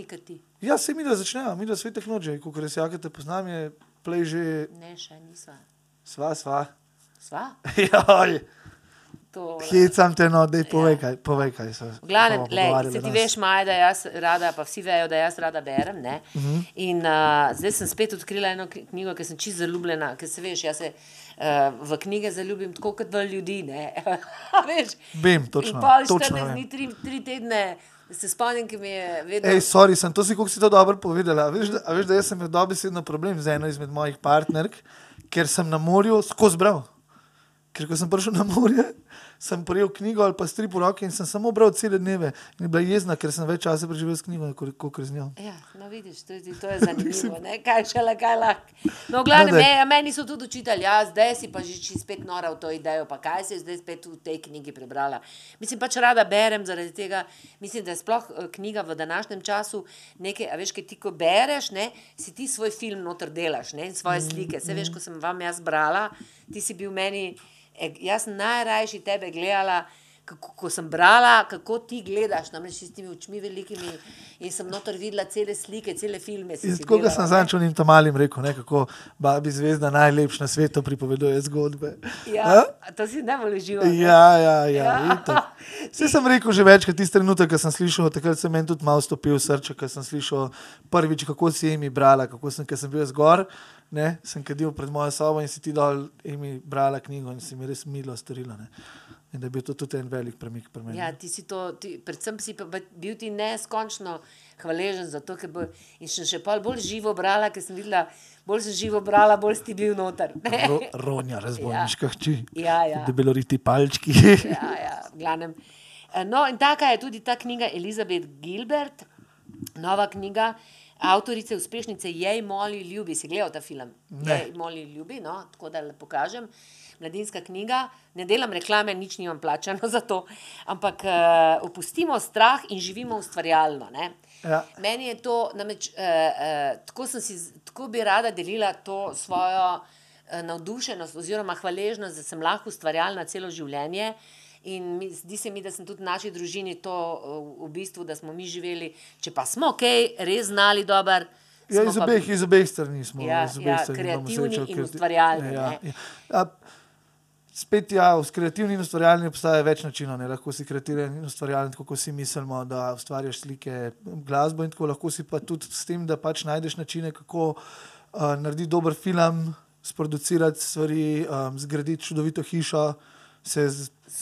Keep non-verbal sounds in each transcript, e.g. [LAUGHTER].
pesmi, kot ti. Ja, se mi da začnejo, mi da svetek noče, ko res jake te poznam, je play že Ne, še nisva. sva, sva. Sva? [LAUGHS] Joj, To, hecam te, no, dej povej kaj, povej kaj so. Lej, pogovarjali se ti veš, Maja, da jaz rada, pa vsi vejo, da jaz rada berem. Uh Mhm. -huh. In uh, zdaj sem spet odkrila eno knjigo, ki sem čist zaljubljena, ker se veš, jaz se uh, v knjige zaljubim tako kot v ljudi. ne. [LAUGHS] Veš? Vem, točno, In pol točno 14 vem. dni, tri, tri tedne, se spomnim, ki mi je vedno. Ej, sorry, sem to si, kako si to dobro povedala. A Veš, da, a veš, da jaz sem imel dobesedno problem z eno izmed mojih partnerk, ker sem na morju skozi bral. Ker ko sem prišel na morje, sem prijel knjigo ali pa strip v roke in sem samo bral cele dneve. In je bila jezna, ker sem več časa preživel s knjigo, kot kot z njo. Ja, no, vidiš, je- to je [LAUGHS] zanimivo, ne? kaj še le kaj lahko. No, No, daj. me, meni so tudi učitelji, ja, zdaj si pa že spet nora v to idejo, pa kaj si zdaj spet v tej knjigi prebrala. Mislim pač rada berem zaradi tega, mislim, da je sploh eh, knjiga v današnjem času nekaj, a veš, kaj ti ko bereš, ne, si ti svoj film noter delaš, ne, in svoje slike. Se veš, ko sem vam jaz brala, ti si bil meni, jaz najrajši tebe gledala, kako, ko sem brala, kako ti gledaš, namreč s temi očmi velikimi in sem noter videla cele slike, cele filme. In tako kot delala, sem zančil njim tam malim rekel, ne, kako babi zvezda najlepša na svetu pripoveduje zgodbe. Ja, A? to si najbolj užival. ne? Ja, ja, ja. Ja. Vse sem rekel že večkrat, tisti trenutek, ko sem slišal, takrat se meni tudi malo stopil srce, ko sem slišal prvič, kako si jim brala, kako sem, sem bil zgor, ne, sem kadil pred mojo sobo in si ti dol jim brala knjigo in si mi res milo storila. Ne. In da je bil to tudi en velik premik pri meni. Ja, ti si to, ti, predvsem si pa bi- bil ti neskončno hvaležen za to, ker bo, in sem še pol bolj živo brala, ker sem videla, bolj sem živo brala, bolj si bil noter. [LAUGHS] Ro, ronja, razbojniška ja. hči. Ja, ja. Debeloriti palčki. Ja, [LAUGHS] ja, glavnem. Eh, No, in taka je tudi ta knjiga Elizabeth Gilbert, nova knjiga. Avtorice uspešnice Jej Moli ljubi, si gledal ta film? Ne. Jej Moli ljubi, no, tako da lepo kažem. Mladinska knjiga, ne delam reklame, nič nimam plačano [LAUGHS] za to, ampak uh, opustimo strah in živimo ustvarjalno. ne. Ja. Meni je to, namreč, uh, uh, tako, sem si, tako bi rada delila to svojo uh, navdušenost oziroma hvaležnost, da sem lahko ustvarjalna celo življenje. In mi, zdi se mi, da sem tudi v naši družini to v bistvu, da smo mi živeli, če pa smo ok, res znali dober. Ja, iz obeh, iz obeh strani smo. Ja, iz obeh ja, strani kreativni srečo, in ustvarjalni, Ja, ja. A, spet, ja, kreativnim in ustvarjalnim obstaja več načinov. Ne? Lahko si kreativen in ustvarjalen, kot si mislimo, da ustvarjaš slike, glasbo in tako. Lahko si pa tudi s tem, da pač najdeš načine, kako uh, narediti dober film, sproducirati stvari, um, zgraditi čudovito hišo, se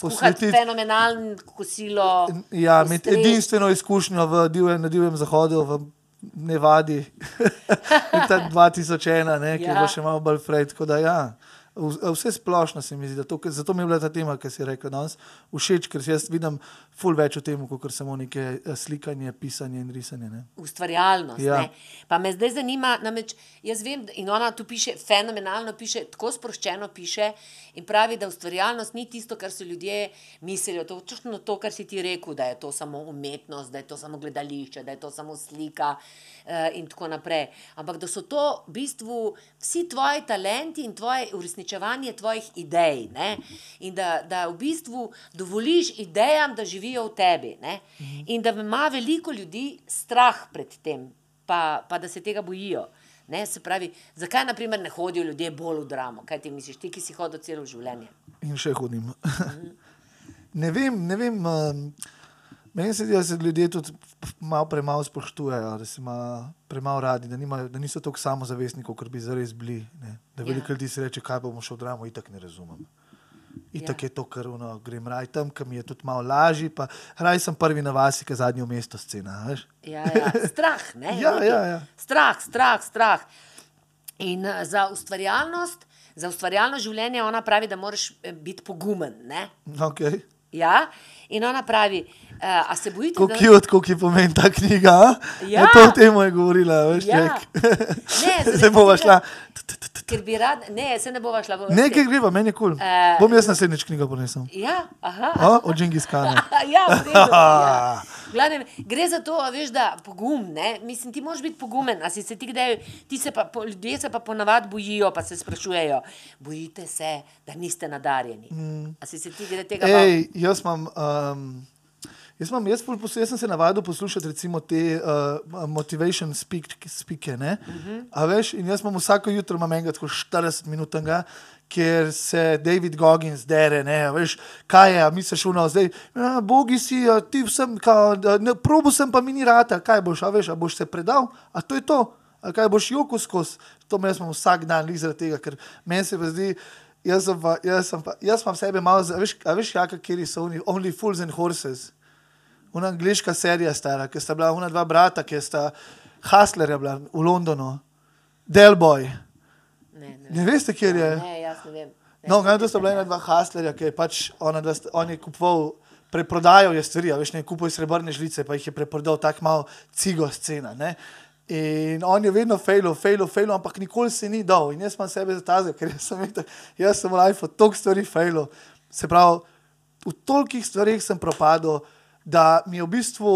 posvetiti. fenomenalno kosilo. Ja, imeti edinstveno izkušnjo v divjem, na divjem zahodu, v Nevadi, [LAUGHS] leta 2001, [LAUGHS] ne, ki. Ja. bo še malo bolj fraj. Tako da, ja, vse splošno se mi zdi, da to, zato mi je bila ta tema, ki si rekel danes, všeč, ker jaz vidim ful več o tem, kot samo neke eh, slikanje, pisanje in risanje. Ne. ustvarjalnost. Ja. Ja. Pa me zdaj zanima, namreč jaz vem, in ona tu piše fenomenalno, piše tako sproščeno, piše in pravi, da ustvarjalnost ni tisto, kar si ljudje mislijo. To je točno to, kar si ti rekel, da je to samo umetnost, da je to samo gledališče, da je to samo slika eh, in tako naprej. Ampak da so to v bistvu vsi tvoji talenti in tvoje uresničevanje tvojih idej. Ne? In da, da v bistvu dovoliš idejam, da živijo v tebi. Ne? In da ima veliko ljudi strah pred tem, pa, pa da se tega bojijo. Ne, se pravi, zakaj naprimer, ne hodijo ljudje bolj v dramo? Kaj ti misliš, ti, ki si hodil celo življenje? In še hodim. [LAUGHS] ne vem, ne vem. Um, meni se zdi, da se ljudje tudi malo premalo spoštujejo, da se premalo radi, da, nimajo, da niso tako samozavestni, kot bi zares bili. Ne. Da veliko Ja. ljudi si reče, kaj bomo šel v dramo, itak ne razumem. Itak Ja. je to, kar uno, grem raj tam, kam mi je tudi malo lažje. Raj sem prvi na vasi, ki zadnji v mestu scena. Veš? Ja, ja. Strah, ne? [LAUGHS] Ja, ja, ja. Strah, strah, strah. In uh, za ustvarjalnost, za ustvarjalno življenje ona pravi, da moraš eh, biti pogumen. Ne? Okay. Ja? In ona pravi, uh, a se bojite, Kako je, kako je pomen ta knjiga? a? Ja. Ja. To temo je govorila, veš, Ja. Ne, [LAUGHS] Zdaj bova šla. Ker bi rad, ne, se ne bova šla v Nekaj greva, meni je kul. Cool. Eh, Bom jaz naslednjič knjigo ponesel. Ja, aha. O, od Džingis Kana. [LAUGHS] ja, v redu, ja. [LAUGHS] Glavnem, gre za to, veš, da pogum, ne? Mislim, ti moraš biti pogumen, a si se ti kdaj, ti se pa, po- ljudje se pa ponavadi bojijo, pa se sprašujejo, bojite se, da niste nadarjeni. Mm. A si se ti kdaj tega? Ej, jaz imam, um, Jaz, imam, jaz, poslu- jaz sem se navadil poslušati recimo te uh, motivation speak, speake. Uh -huh. A veš, in jaz imam vsako jutro imam enega tako 40 minut, kjer se David Goggins dere, ne, veš, kaj je, misliš, no, zdaj, ja, bogi si, a ti vsem, da, ne, probo sem pa mini rata, kaj boš, a veš, a boš se predal, a to je to, a kaj boš joko skozi, to me jaz imam vsak dan, zaradi tega, ker meni se zdi, jaz sem pa, jaz sem pa, jaz imam sebe malo, za- a veš, a veš, jaka, kjer so oni, only fools and horses. Una angliška serija stara, ki sta bila ona dva brata, ki sta Hustlerja bila v Londonu, Delboy. Ne, ne, Ne veste, kjer je? ne, jaz ne vem. Ne, No, ne, to sta bila ena dva Hustlerja, ki je pač ona, dva, sta- on je kupoval, preprodajal je stvari, veš, ne kupuje srebrne žlice, pa jih je preprodal tako malo cigo scena. Ne? In on je vedno failal, failal, failal, ampak nikoli se ni dal. In jaz imam sebe za tazga, ker jaz sem, itak, jaz sem v life toliko stvari failal. Se pravi, v tolikih stvarih sem propadel, da mi je v bistvu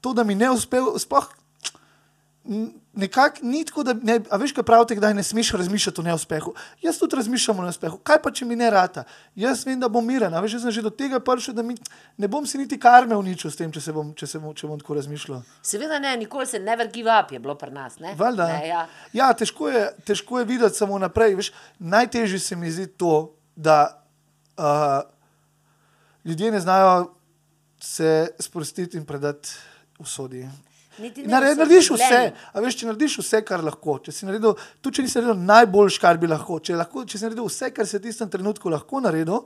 to, da mi ne uspel, sploh nekako ni tako, da ne, a veš, kaj pravite, da ne smeš razmišljati o neuspehu. Jaz tudi razmišljam o neuspehu. Kaj pa, če mi ne rata? Jaz vem, da bom miren, a veš, jaz sem že do tega prišel, da mi, ne bom si niti karme uničil s tem, če, se bom, če, se bom, če bom tako razmišljal. Seveda ne, nikoli se never give up je bilo pri nas. Ne? Valjda. Ne, ja. ja, težko je, težko je videti samo naprej. Veš, najtežje se mi zdi to, da uh, ljudje ne znajo se sprostiti in predati usodi. Nared, narediš vse, a veš, če narediš vse, kar lahko, če si naredil, tudi če nisi naredil najboljš, kar bi lahko, če, lahko, če si naredil vse, kar si v tistem trenutku lahko naredil,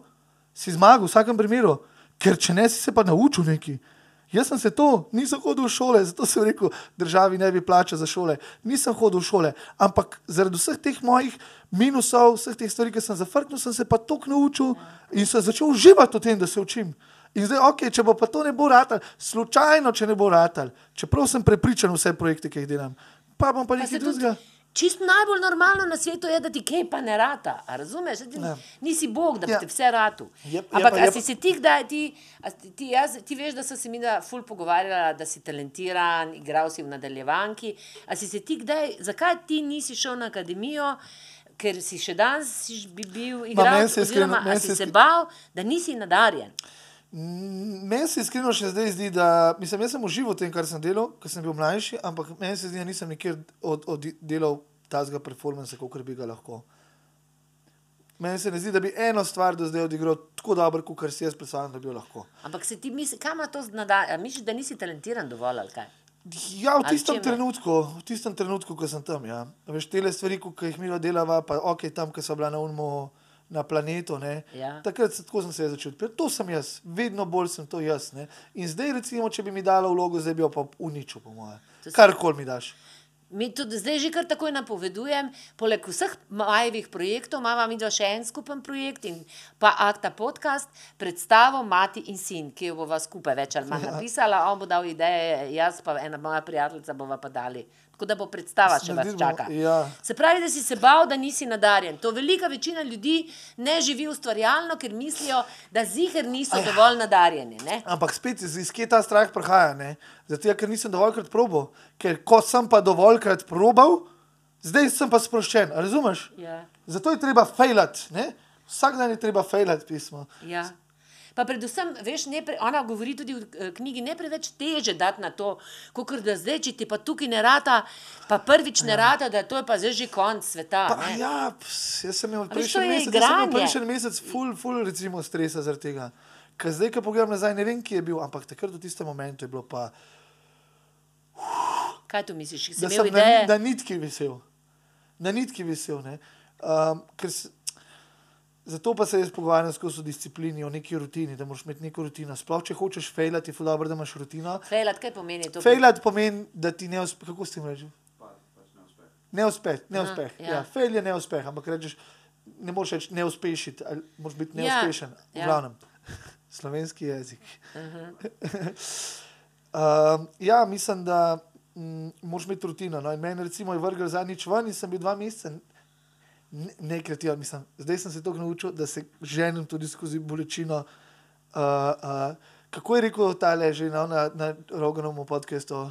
si zmagal v vsakem primeru, ker če ne, si se pa naučil nekaj. Jaz sem se to, nisem hodil v šole, zato sem rekel, državi ne bi plačal za šole. Nisem hodil v šole, ampak zaradi vseh teh mojih minusov, vseh teh stvari, ki sem zafrknil, sem se pa toliko naučil in sem začel uživati v tem, da se učim. In zdaj, ok, če bo pa to ne bo ratal, slučajno, če ne bo ratal, čeprav sem prepričan vse projekte, ki jih delam, pa bom pa Pa nekaj drugega. čisto najbolj normalno na svetu je, da ti kaj pa ne rata. Razumeš? Da Ti, Ja. nisi Bog, da bi Ja. ti vse ratu. Je- je Ampak pa- a je si se ti kdaj, ti, ti, jaz, ti veš, da sem se mi da ful pogovarjala, da si talentiran, igral si v nadaljevanki. A si se ti kdaj, zakaj ti nisi šel na akademijo? Ker si še danes si bi bil igralec, oziroma meni si se bal, da nisi nadarjen. Meni se iskreno še zdaj zdi, da mislim, jaz sem užival v tem, kar sem delal, ko sem bil mlajši, ampak meni se zdi, da nisem nikjer od, oddelal tazga performansa, kot bi ga lahko. Meni se ne zdi, da bi eno stvar do zdaj odigral tako dobro, kot si jaz predstavljam, da bi jo lahko. Ampak se ti misli, kam to nadarjen? Misliš, da nisi talentiran dovolj ali kaj? Ja, v tistem trenutku, v tistem trenutku, ko sem tam, ja. Veš, tele stvari, ko- ki jih mi delava, pa ok, tam, ki so bila na unmu. Na planetu, ne. Ja. takrat se- tako sem se začel odpirati. To sem jaz, vedno bolj sem to jaz. Ne. In zdaj, recimo, če bi mi dala vlogo, zdaj bi jo pa uničil, po mojem. Karkoli mi daš. Mi tudi zdaj že kar takoj napovedujem, poleg vseh majevih projektov, imamo mi dva še en skupen projekt in pa Akta podcast, predstavo Mati in sin, ki jo bova skupaj več ali manj napisala, on bo dal ideje, jaz pa ena moja prijateljica bova pa dali. Tako da bo predstava še vas čaka. ja. Se pravi, da si se bal, da nisi nadarjen. To velika večina ljudi ne živi ustvarjalno, ker mislijo, da ziger niso dovolj nadarjeni. Ne? Ampak spet iz, iz kje ta strah prihaja? ne? Zato, ker nisem dovoljkrat probal. Ker ko sem pa dovoljkrat probal, zdaj sem pa sproščen. Razumeš? Ja. Zato je treba fejlati. ne? Vsak dan je treba fejlati pismo. Ja. Pa predvsem, veš, ne pre, ona govori tudi v eh, knjigi, ne preveč teže dati na to, kot da zdaj, če ti pa tukaj ne rata, pa prvič ne rata, da to je pa zdaj že konc sveta. Pa, ne. ja, ps, jaz sem imel prejšnji mesec, jaz sem imel prejšnji mesec full, full recimo, stresa zaradi tega. Ker zdaj, ko pogledam nazaj, ne vem, kje je bil, ampak takrat v tistem momentu je bilo pa, Kaj tu misliš? Si da sem na, ideje? na nitki visel. Na nitki visel. ne. Um, ker zato pa se jaz pogovarjam skozi o disciplini, o neki rutini, da moraš imeti neko rutino. Sploh, če hočeš fejlati, je ful dobro, da imaš rutino. Fejlat, kaj pomeni to? Fejlati pomeni, da ti ne uspe, kako s tem rečeš? Neuspeh, neuspeh. ja. Ja, ja fail je neuspeh, ampak rečeš, ne moreš reči neuspešiti, ali moraš biti Ja, neuspešen. Ja, ja. v glavnem. [LAUGHS] Slovenski jezik. Uh -huh. um, ja, mislim, da mm, moraš imeti rutino. No, in meni recimo je vrgel zadnjič ven in sem bil dva meseca. Ne- Nekreativen, mislim. Zdaj sem se to naučil, da se ženem tudi skozi bolečino. Uh, uh, kako je rekel ta leži no, na, na Roganovem podkastu?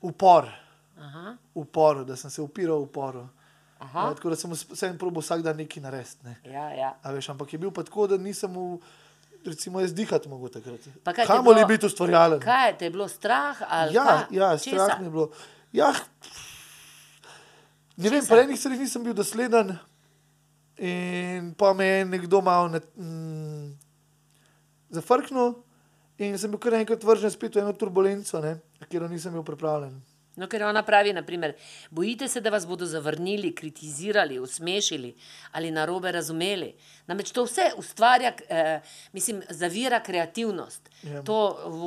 Upor, Aha, uporu, da sem se upiral uporu. aha. Uh, tako da sem vsem probo vsak dan nekaj narediti. Ne. Ja, ja. A Veš, ampak je bil pa tako, da nisem v, recimo, jaz dihati mogo takrat. Je Kamoli biti ustvarjalen. Kaj te je bilo strah? Ja, ja strah mi je bilo. Ja, ne vem, pri enih stvareh nisem bil dosleden. In pa me je nekdo malo ne, mm, zafrknil, in sem bil kar enkrat vržen spet v eno turbulenco, ne, kjer nisem bil pripravljen. No, ker ona pravi, naprimer, bojite se, da vas bodo zavrnili, kritizirali, usmešili ali narobe razumeli. Namreč to vse ustvarja, eh, mislim, zavira kreativnost, Ja. to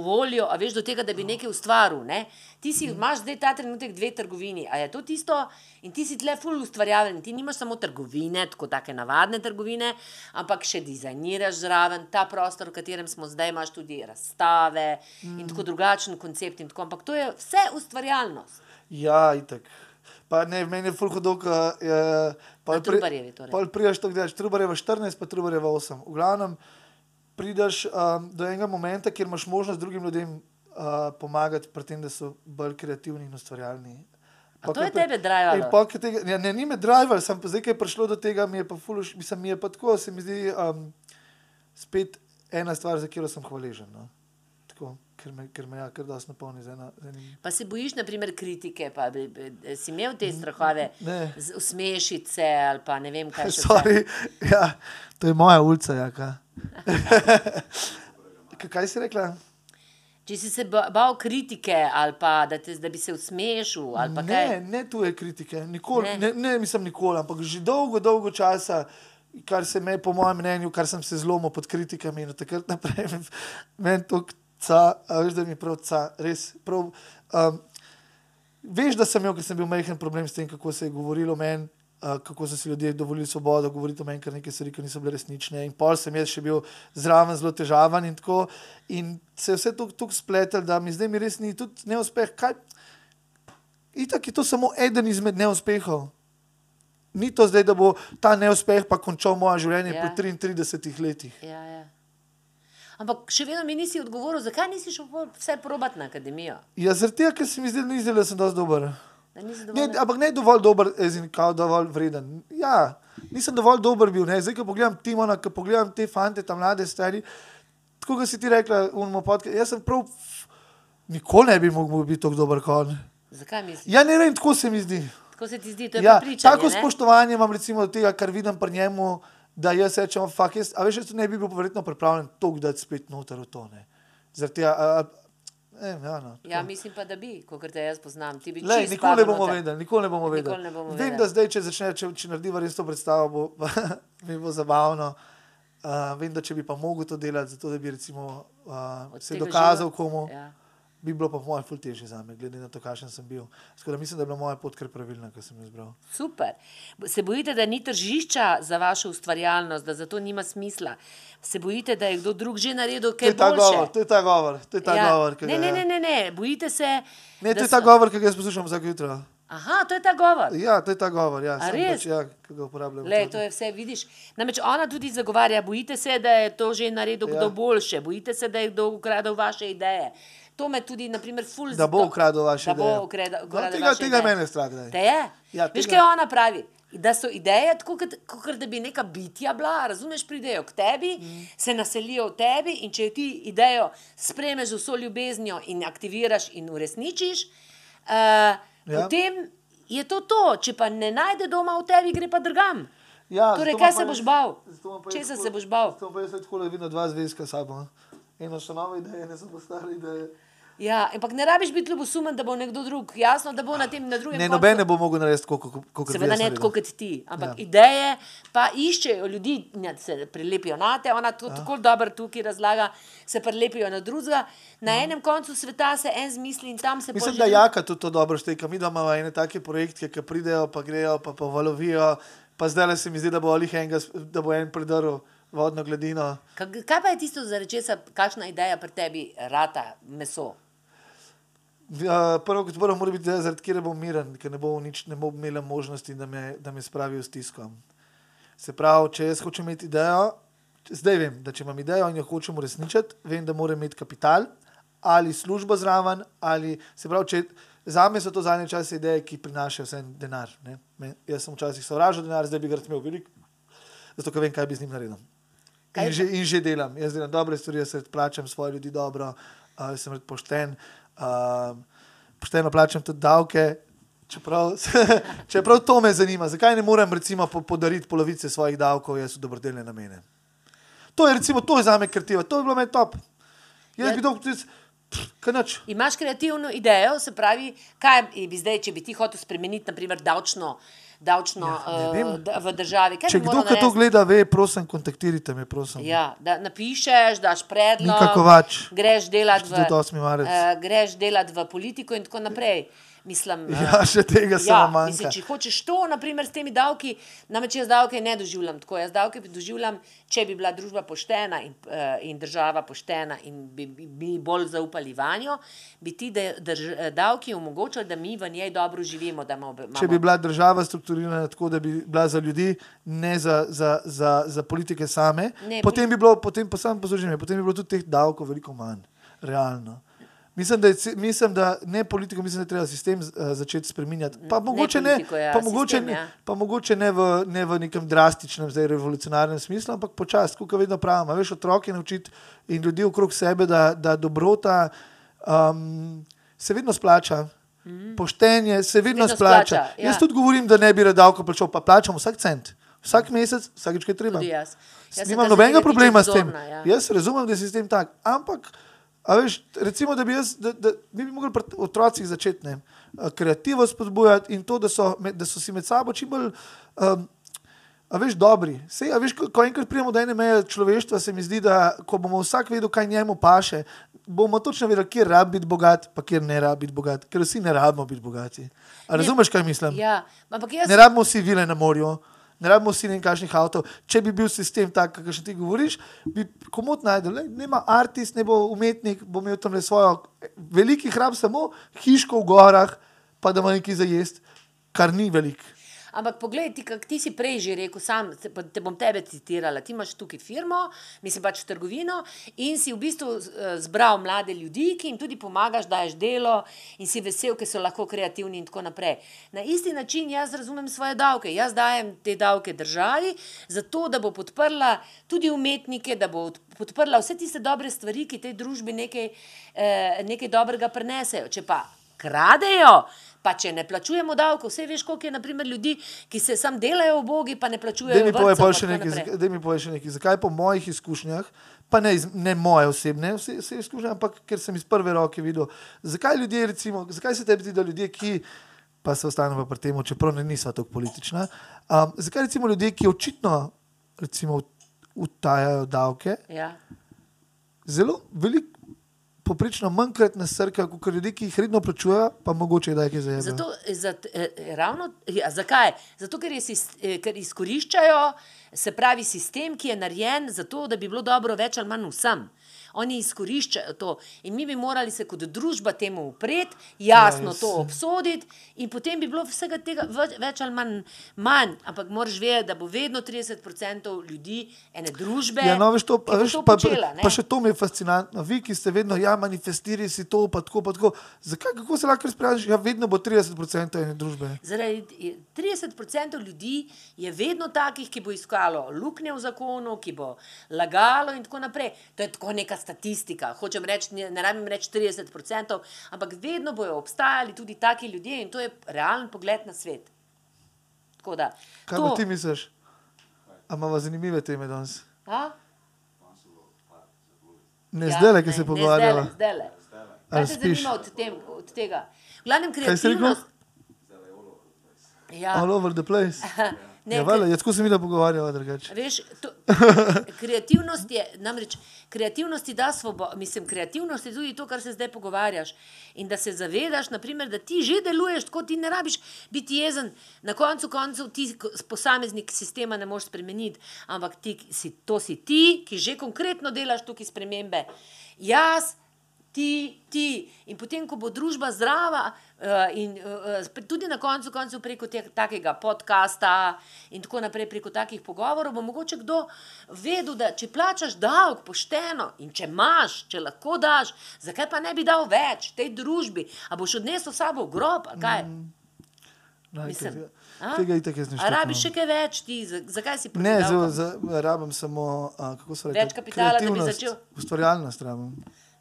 voljo, a veš, do tega, da bi nekaj ustvaril. Ne? Ti si, imaš zdaj ta trenutek dve trgovini, a je to tisto, in ti si tle ful ustvarjalen, ti nimaš samo trgovine, tako take navadne trgovine, ampak še dizajniraš zraven, ta prostor, v katerem smo zdaj, imaš tudi razstave mm. in tako drugačen koncept in tako, ampak to je vse ustvarjalnost. Ja, itek. Pa ne, meni je fulho dolg. Uh, Na Trubarjevi torej. Pa prideš to, gledaš, Trubarjeva 14, pa Trubarjeva 8. V glavnem prideš um, do enega momenta, kjer imaš možnost drugim ljudem uh, pomagati, pri tem, da so bolj kreativni in ustvarjalni. Pa to je tebe drivalo? Tega, ja, ne, ni me driver, sem pa zdaj, ko je prišlo do tega, mi je pa fuluš, mislim, mi je pa tako, se mi zdi um, spet ena stvar, za katero sem hvaležen. No. Tako, ker me, ker me ja, kar dosti napolni z, ena, z enim. Pa se bojiš, naprimer, kritike, pa bi, bi, si imel te strahove, se ali pa ne vem kaj [LAUGHS] še. Sorry, ja, to je moja ulica, jaka. [LAUGHS] Kaj si rekla? Če si se ba- bal kritike ali pa da, te, da bi se usmešil pa kaj. Ne, ne tuje kritike, nikoli, Ne. ne. Ne, ne, mislim nikoli, ampak že dolgo, dolgo časa, kar se me, po mojem mnenju, kar sem se zlomil pod kritikami in takrat naprej, [LAUGHS] meni to ca, veš, da mi prav ca, res. Prav, um, veš, da sem imel, ker sem bil majhen problem s tem, kako se je govorilo o meni. Kako so si ljudje dovolili svobodo govoriti o meni, kar nekaj stvari, ki niso bile resnične. In pol sem jaz še bil zraven zelo težaven in tako. In se je vse tako spletel, da mi zdaj mi res ni tudi neuspeh. Kaj, Itak je to samo eden izmed neuspehov. Ni to zdaj, da bo ta neuspeh pa končal moje življenje Ja. po 33 letih. Ja, ja. Ampak še vedno mi nisi odgovoril, zakaj nisi šel vse probat na akademijo. Ja, zaradi tega, ker se mi zdi, da ni zdaj, da sem dosti dober. Da Ne, ampak ne dovolj dober, ezin, kao dovolj vreden. Ja, nisem dovolj dober bil. Ne. Zdaj, ko pogledam Timona, ko pogledam te fante, tam mlade stari, tako kot si ti rekla, unmo podcast, jaz sem prav, nikoli ne bi mogel biti tako dober kot on. Zakaj misliš? Ja, ne vem, tako se mi zdi. Tako se ti zdi, to je Ja, prepričanje. tako ne? spoštovanje imam recimo do tega, kar vidim pri njemu, da jaz rečem, fuck, jaz, a veš, jaz ne bi bil verjetno pripravljen toliko dati spet noter v to. Ne. Zaradi tega, ne, ja, no, Ja, tako. mislim pa, da bi, kot te jaz poznam. Ti bi Lej, nikoli ne bomo vedeli, nikoli ne bomo Nikoli vedeli. ne bomo Vem, vedeli. da zdaj, če, začne, če, če narediva res to predstavo, bo, [LAUGHS] mi bo zabavno. Uh, vem, da če bi pa mogel to delati, zato da bi recimo, uh, se dokazal živel? komu, Ja. Bi bilo pa po mojem ful težje za me, glede na to, kakšen sem bil. Tako da mislim, da je bila moja pot kar pravilna, ki sem jo izbral. Super. Se bojite, da ni tržišča za vašo ustvarjalnost, da zato nima smisla? Se bojite, da je kdo drug že naredil To kaj ta boljše? govor, to je ta govor, to je ta ja. govor. ne, ne, ne, ne, ne, bojite se. Ne, to je ta so- govor, ki ga jaz poslušam vsako jutro. Aha, to je ta govor. Ja, to je ta govor, ja, res? pač, ja, ki ga uporabljam. Le, to je vse, vidiš. Namreč ona tudi zagovarja, bojite se, da je to že naredil Ja. kdo boljše, bojite se, da je kdo ukradel vaše ideje. To me tudi, naprimer, ful Da bo ukradel vaše da bo ideje. ukradel- No, tega- vaše tega je ideje. mene strah, daj. Te je? Ja, Veš, tega- kaj ona pravi? Da so ideje tako, kot, kot da bi neka bitja bila, razumeš, pridejo k tebi, mm. se naselijo v tebi in če ti idejo spremeš z vso ljubeznijo in aktiviraš in uresničiš, uh, ja. Potem je to to. Če pa ne najde doma v tebi, gre pa drugam. Ja, Torej, kaj se boš bal? Česa tako- se boš bal? Zato pa jaz tako, da vidim dva zvezka sabo. no. Eno so nove ideje, so pa stare ideje. Ja, ampak ne rabiš biti ljubosumen, da bo nekdo drug. Jasno, da bo na tem na drugem Ne, koncu- noben ne bo mogel narediti tako, kot kot Seveda ne tako kot ti, ampak ja. Ideje pa iščejo ljudi, ne, se prilepijo na te, ona to ja. tako dobro tukaj razlaga, se prilepijo na drugega. Na enem koncu sveta se en zmisli in tam se Mhm. Mislim, pol da že Jaka tudi to dobro šteka. Mi da imamo ene take projekte, ki pridejo, pa grejo, pa povalovijo. Pa zdaj se mi zdi, da bo, enega, da bo en predrl vodno gladino. Kaj, kaj pa je tisto, zaradi česa, kakšna ideja pri tebi rata meso? Ja, prvo kot prvo mora biti, zaradi kjer bom miren, ker ne bo, nič, ne bo imela možnosti, da me, da me spravi v stisko. Se pravi, če jaz hočem imeti idejo, zdaj vem, da če imam idejo in jo hočem uresničiti, vem, da moram imeti kapital ali službo zraven. Ali, se pravi, če, za me so to zadnje čase ideje, ki prinašajo vse denar. Ne? Me, jaz sem včasih sovražil denar, zdaj bi ga imel veliko, zato ker vem, kaj bi z njim naredil. In že, in že delam. Jaz delam dobre stvari, jaz plačam svoje ljudi dobro, uh, sem pošten. Uh, pošteno plačam tudi davke. Čeprav, [LAUGHS] čeprav to me zanima, zakaj ne morem recimo po, podariti polovice svojih davkov, jaz v dobrodelne namene. To je recimo, to je za me kreativa, to je bilo meni top. Jaz Ja. bi dal tudi, noč. Imaš kreativno idejo, se pravi, kaj bi zdaj, če bi ti hotel spremeniti, naprimer, davčno, davčno Ja, ja, uh, v državi? Kaj Če kdo, ki to narediti? gleda, ve, prosim, kontaktirite me, prosim. Ja, da napišeš, daš predlog, greš delati v, 48. marec. uh, delat v politiko in tako naprej. Mislim, eh, Ja, še tega Ja, samo mislim, manjka. če hočeš to, naprimer, s temi davki, namreč jaz davke ne doživljam tako. Jaz davke doživljam, če bi bila družba poštena in, uh, in država poštena in bi, bi, bi bolj zaupali vanjo, bi ti de, drž, eh, davki omogočali, da mi v njej dobro živimo. imamo- Če bi bila država strukturirana tako, da bi bila za ljudi, ne za, za, za, za politike same, Ne, potem bi bilo, potem pa sam poslušaj, potem bi bilo tudi teh davkov veliko manj, realno. Mislim, da, je, mislim, da ne politiko, mislim, da je treba sistem uh, začeti spreminjati. Pa mogoče ne, politiko, ja, pa mogoče sistem, ne, ja. pa mogoče ne, v, ne v nekem drastičnem, zdaj revolucionarnem smislu, ampak počasi, kot vedno pravimo. Veš, otroke naučiti in ljudi okrog sebe, da, da dobrota um, se vedno splača. Poštenje se vedno, Vedno splača. splača, Ja. ja. Jaz tudi govorim, da ne bi rad davko plačal, pa plačam vsak cent. Vsak mesec, vsakeč, kaj treba. Jaz. Jaz Nimam nobenega problema s tem. ja. Jaz razumem, da je sistem tak. Ampak, a veš, recimo, da bi, jaz, da, da, mi bi mogli pri otrocih začeti ne, a, kreativo spodbujati in to, da so, da so si med sabo čim bolj. Um, A veš, dobri. Sej, a veš, ko, ko enkrat pridemo do ene meje človeštva, se mi zdi, da ko bomo vsak vedel, kaj njemu paše, bomo točno vedeli, kje rabi biti bogat, pa kje ne rabi biti bogat, ker vsi ne rabimo biti bogati. A razumeš, kaj mislim? Ja, ampak jaz Ne rabimo vsi vile na morju, ne rabimo vsi nekakšnih avtomobilov. Če bi bil sistem tak, kot še ti govoriš, bi komod najdel. Ne ima artist, ne bo umetnik, bo imel tam le svojo veliki hram, samo hiško v gorah, pa da ima nekaj za jesti, kar ni veliko. Ampak poglej, ti, kak, ti si prej že rekel, sam te, te bom tebe citirala. Ti imaš tukaj firmo, mislim pač trgovino in si v bistvu eh, zbral mlade ljudi, ki jim tudi pomagaš, daješ delo in si vesel, ker so lahko kreativni in tako naprej. Na isti način jaz razumem svoje davke. Jaz dajem te davke državi, zato da bo podprla tudi umetnike, da bo od- podprla vse tiste dobre stvari, ki tej družbi nekaj, eh, nekaj dobrega prinesejo. Če pa kradejo, pa če ne plačujemo davkov, vse veš, koliko je naprimer ljudi, ki se sam delajo v bogi, pa ne plačujejo zak- daj mi povej še nekaj, zakaj po mojih izkušnjah, pa ne, iz, ne moje osebne vse, vse izkušnje, ampak ker sem iz prve roke videl, zakaj ljudje, recimo, zakaj se tebi zdi, da ljudje, ki, pa se ostanemo pri tem, čeprav ne nisva tako politična, um, zakaj recimo ljudje, ki očitno recimo, utajajo davke, Ja. zelo veliko, poprečno manjkrat nasrkajo, kot ljudje, ki jih redno plačujejo, pa mogoče da je kaj zajebajo. Zato, za, eh, ravno, ja, zakaj? Zato, ker, sis- eh, ker izkoriščajo, se pravi, sistem, ki je narejen zato, da bi bilo dobro več ali manj vsem. Oni izkoriščajo to in mi bi morali se kot družba temu upreti, jasno Ja, to obsoditi, in potem bi bilo vsega tega več, več ali manj, manj. Ampak moraš vedeti, da bo vedno 30% ljudi ene družbe. Ja, no, veš, to, pa, veš, to pa, počela, ne. pa še to mi je fascinantno. Vi, ki ste vedno, ja, manifestirali si to, pa tako, pa tako. Zakaj, kako se lahko razpravljaš? Ja, vedno bo 30% ene družbe. Zaradi 30% ljudi je vedno takih, ki bo iskalo luknje v zakonu, ki bo lagalo in tako naprej. To je tako neka statistika. Hočem reči, ne, ne rabim reči 30%, ampak vedno bojo obstajali tudi taki ljudje in to je realen pogled na svet. Tako da, Kaj to, ti misliš? A imamo zanimive teme danes? A? Ne Ja, zdaj, ki ne, se ne pogovarjamo. zdajle, zdajle. Kaj Ali te spiš? zanima od, tem, od tega? V glavnem Kaj si rekel? kreativnost. Ja. All over the place. [LAUGHS] Ne, ja, vale, jaz tako se mi da pogovarjava drugače. Veš, to, [LAUGHS] kreativnost je, namreč, kreativnost ti da svobodo, mislim, kreativnost je tudi to, kar se zdaj pogovarjaš. In da se zavedaš, naprimer, da ti že deluješ tako, ti ne rabiš biti jezen. Na koncu koncev ti, posameznik sistema, ne moreš spremeniti, ampak ti, si, to si ti, ki že konkretno delaš tukaj spremembe. Jaz, ti, ti. In potem, ko bo družba zdrava, in uh, spet tudi na koncu koncev preko te, takega podcasta in tako naprej, preko takih pogovorov, bo mogoče kdo vedel, da če plačaš davek pošteno in če imaš, če lahko daš, zakaj pa ne bi dal več tej družbi? A boš odnesel sabo grob? ali Kaj? Mm. Nike, Mislim, tega- a? Tega itak jaz ne A rabiš še kaj več ti? Za- Zakaj si proti Ne, davkom? za, rabim samo, a, kako se reče, Več kapitala, da bi začel? Ustvarjalnost rabim.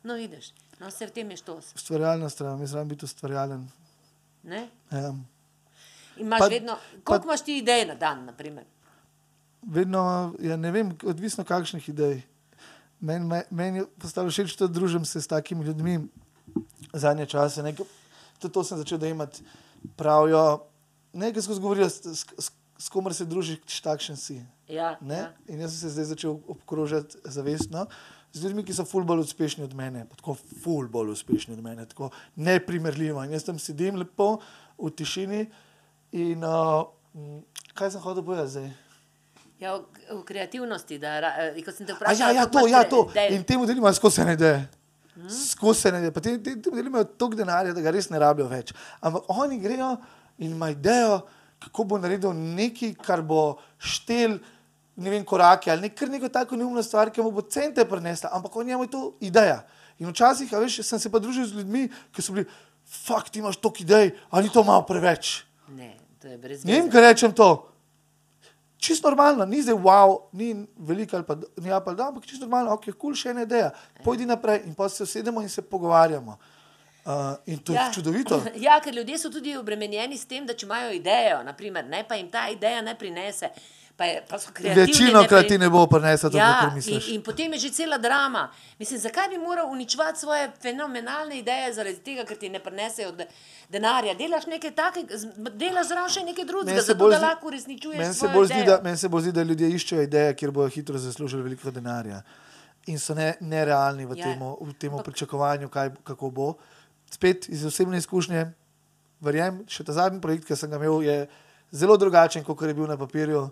No, vidiš, no, vse v tem je štos. Ustvarjalnost rabim, jaz rabim biti ustvarjalen. Ne? Ja. Imaš Pa- vedno, pa- koliko imaš ti idej na dan, naprimer? Vedno, ja, ne vem, odvisno kakšnih idej. Meni men, men je postalo všeč, da družim se s takimi ljudmi zadnje čase. Nekaj, tudi to sem začel dojemati. Pravijo, nekaj skozi govorijo, s, s, s, s komer se družiš, takšen si. Ja, Ne? ja. In jaz sem se zdaj začel obkrožati zavestno z ljudmi, ki so ful bolj uspešni od mene, tako ful bolj uspešni od mene, tako neprimerljivo. In jaz tam sedim lepo v tišini in uh, kaj sem hodil povedati zdaj? Ja, v, v kreativnosti, da, eh, ko sem te A vprašal, ja, ja, to, ja, to. Dej, In temu delim skozi ene ideje. Skozi ene ideje. Pa Tem tem- tem delim toliko denarja, da ga res ne rabijo več. Ampak oni grejo in imajo idejo, kako bo naredil nekaj, kar bo štel, ne vem, korake ali nek, kar neko tako neumno stvar, ki mu bo cente prinesla. Ampak oni imajo to idejo. In včasih, veš, sem se pa družil z ljudmi, ki so bili, fakt, imaš toliko idej, ali to malo preveč. Ne, to je brez Ne vem, kaj rečem to. Čisto normalno, ni zdaj wow, ni veliko ali pa ni apel, da, ampak čisto normalno, ok, kul, cool, še ena ideja. Pojdi naprej in pa se usedemo in se pogovarjamo. Uh, in to ja. je čudovito. [LAUGHS] Ja, ker ljudje so tudi obremenjeni s tem, da če imajo idejo, naprimer, ne, pa jim ta ideja ne prinese. Pa, je, pa. Večino krat ti ne bo prinesla to, Ja, kar in, misliš. in potem je že cela drama. Mislim, zakaj bi moral uničevati svoje fenomenalne ideje zaradi tega, ker ti ne prinesejo de, denarja? Delaš nekaj takega, delaš zraven še nekaj drugega, Meni se zato da lahko uresničuješ Meni se bolj zdi, da, meni se bolj zdi, da ljudje iščejo ideje, kjer bodo hitro zaslužili veliko denarja. In so ne, nerealni v Ja. tem v temu Ampak- pričakovanju, kaj, kako bo. Spet iz osebne izkušnje, verjamem, še ta zadnji projekt, ki sem ga imel, je zelo drugačen, kot je bil na papirju.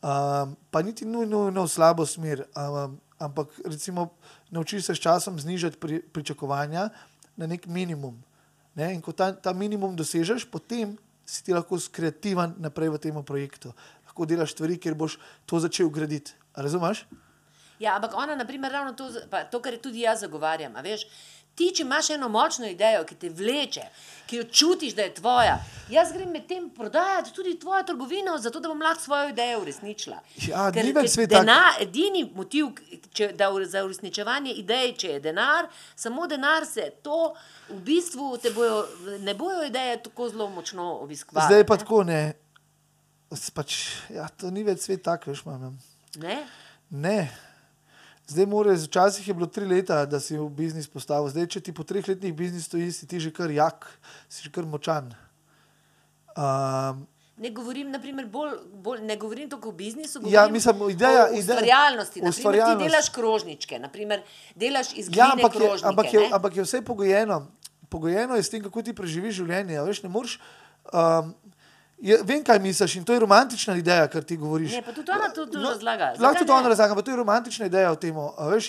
Um, pa niti nujno nujno v slabo smer, um, ampak recimo naučiš se s časom znižati pri, pričakovanja na nek minimum. Ne? In ko ta, ta minimum dosežeš, potem si ti lahko kreativen naprej v tem projektu. Lahko delaš stvari, kjer boš to začel graditi. Razumeš? Ja, ampak ona, naprimer, ravno to, to, kar tudi jaz zagovarjam. a Veš, ti, če imaš eno močno idejo, ki te vleče, ki jo čutiš, da je tvoja, jaz grem med tem prodajati tudi tvojo trgovino, zato da bom lahko svojo idejo uresničila. Ja, Ker- ker svet tak. denar, Edini motiv če, da, za uresničevanje idej, če je denar, samo denar se to v bistvu bojo, ne bojo ideje tako zelo močno obiskovati. Zdaj pa ne. tako ne. Pač, ja, to ni več svet tak, veš, mamem. Ne? Ne. Zdaj moraš, včasih je bilo tri leta, da si v biznis postavil, zdaj, če ti po treh letih biznis stoji, si ti že kar jak, si že kar močan. Um, Ne govorim, naprimer, bolj, bolj, ne govorim toliko o biznisu, Ja, govorim mislim, ideja- o ideja- ustvarjalnosti. Naprimer, ustvarjalnost. Ti delaš krožničke, naprimer, delaš iz gline ja, ampak je, krožnike. ampak, je, ne? ampak je vse pogojeno. Pogojeno je s tem, kako ti preživiš življenje. Veš, ne moreš, um, je, vem, kaj misliš in to je romantična ideja, kar ti govoriš. Ne, pa tudi ona to- to razlaga. Lahko tudi ne? ona razlaga, ampak to je romantična ideja o tem.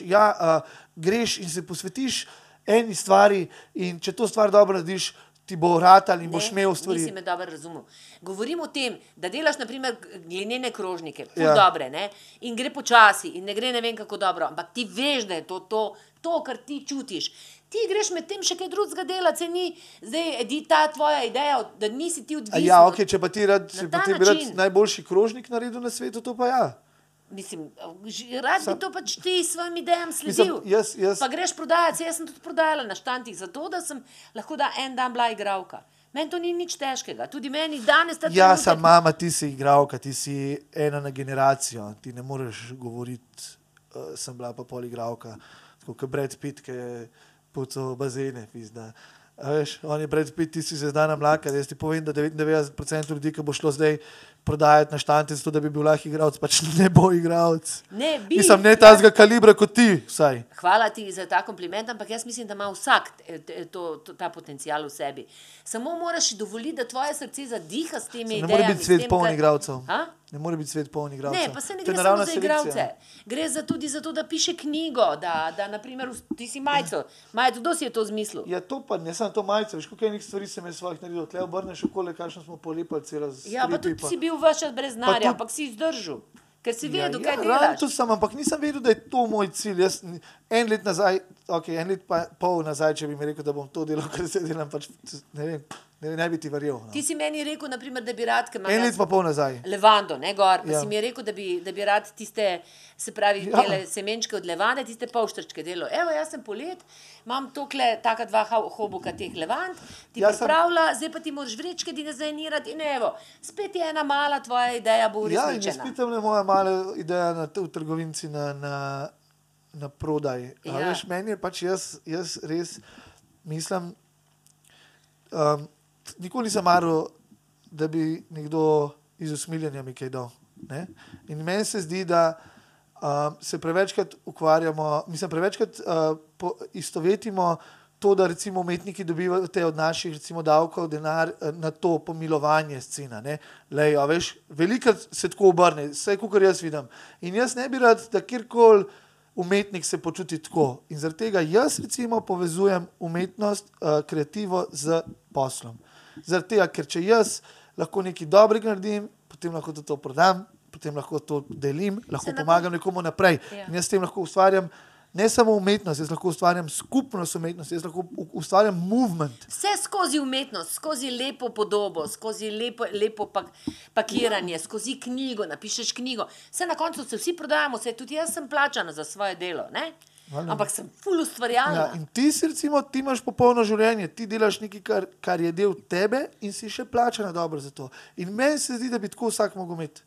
Ja, uh, greš in se posvetiš eni stvari in če to stvar dobro narediš, ti bo ratal in boš imel stvari. Nisi me dobro razumel. Govorim o tem, da delaš naprimer glinene krožnike, Ja. ja. dobre, ne? in gre počasi, in ne gre ne vem kako dobro, ampak ti veš, da je to to, to kar ti čutiš. Ti greš med tem še kaj drugega delati, se ni zdaj edi ta tvoja ideja, da nisi ti odvisen. Ja, okay, če pa ti rad, če pa ti bi rad najboljši krožnik naredil na svetu, to pa ja. Mislim, rad Sam- bi to pač ti s svojim idejam Mislim, sledil. jaz, jaz, Pa greš prodajati, jaz sem tudi prodajala na štantih, zato da sem lahko da en dan bila igralka. Meni to ni nič težkega, tudi meni danes ta ja, trenutek- sem mama, ti si igralka, ti si ena na generacijo, ti ne moreš govoriti, uh, sem bila pa pol igralka, tako kot Brad Pitt, ki je pucal bazene, pizda. A Veš, on je Brad Pitt, ti si zezdana mlaka, jaz ti povem, da 99% ljudi, ki bo šlo zdaj prodajati na štante, zato da bi bil lahko igralec, pač [LAUGHS] ne bo igralec. Ne, bi, Mislim, ne ja. tazga kalibra kot ti, vsaj. Hvala ti za ta kompliment, ampak jaz mislim, da ima vsak te- te- to, to, ta potencial v sebi. Samo moraš dovoliti, da tvoje srce zadiha s temi Ne idejami. more biti svet tem, poln kar- igralcev. Ne more biti svet poln igralcev. Ne, pa se ne je gre samo za igralce. Gre za tudi za to, da piše knjigo, da, da naprimer, ti si majco. Majco, kdo si je to zmislil? Ja, to pa ne samo to majico, veš, koliko enih stvari sem jaz svojih naredil. Tle obrneš okoli, kakšno smo polepili celo z Ja, pa tudi si bil vse čas brez denarja, tudi- ampak si zdržal, ker si vedel, ja, kaj ja, delaš. To sem, ampak nisem vedel, da je to moj cilj. Jaz, en let nazaj, okay, en let pa pol nazaj, če bi mi rekel, da bom to delal, [LAUGHS] kar se delam, pač, ne vem, ne, ne bi ti verjel. No. Ti si meni rekel, naprimer, da bi rad, ker En imaš let pa pol nazaj. levando, ne gor. Pa Ja. si mi rekel, da bi, da bi rad tiste, se pravi, Ja. ja. semenčke od levande, tiste polštrčke delo. Evo, jaz sem polet, imam tokle, taka dva ho- hobuka teh levand, ti sem- pripravlja, zdaj pa ti moraš vrečke dinazajnirati in evo, spet je ena mala tvoja ideja bo Ja, in jaz uresničena. pitam, le moja mala ideja na, v trgovinci na, na, na prodaj. Ja. Ja. Veš, meni je pač jaz, jaz res mislim, um, nikoli nisem maral, da bi nekdo iz usmiljenja mi kaj dal. Ne? In meni se zdi, da um, se prevečkrat ukvarjamo, mislim, prevečkrat uh, po, istovetimo to, da recimo umetniki dobivate od naših recimo, davkov denar eh, na to pomilovanje scena. Lej, veš, velikrat se tako obrne, vse, kar jaz vidim. In jaz ne bi rad, da kjerkoli umetnik se počuti tako. In zaradi tega jaz recimo povezujem umetnost, uh, kreativo z poslom. Zaradi tega, ker če jaz lahko nekaj dobrega naredim, potem lahko tudi to prodam, potem lahko to delim, lahko Se pomagam nekomu naprej. Ja. In jaz s tem lahko ustvarjam ne samo umetnost, jaz lahko ustvarjam skupnost umetnosti, jaz lahko ustvarjam movement. Vse skozi umetnost, skozi lepo podobo, skozi lepo, lepo pak, pakiranje, skozi knjigo, napišeš knjigo. Vse na koncu se vsi prodajamo, vse tudi jaz sem plačana za svoje delo, ne? Valjda. ampak sem ful ustvarjalna. Ja, in ti si, recimo, ti imaš popolno življenje, ti delaš nekaj, kar, kar je del tebe, in si še plačana dobro za to. In meni se zdi, da bi tako vsak mogel imeti.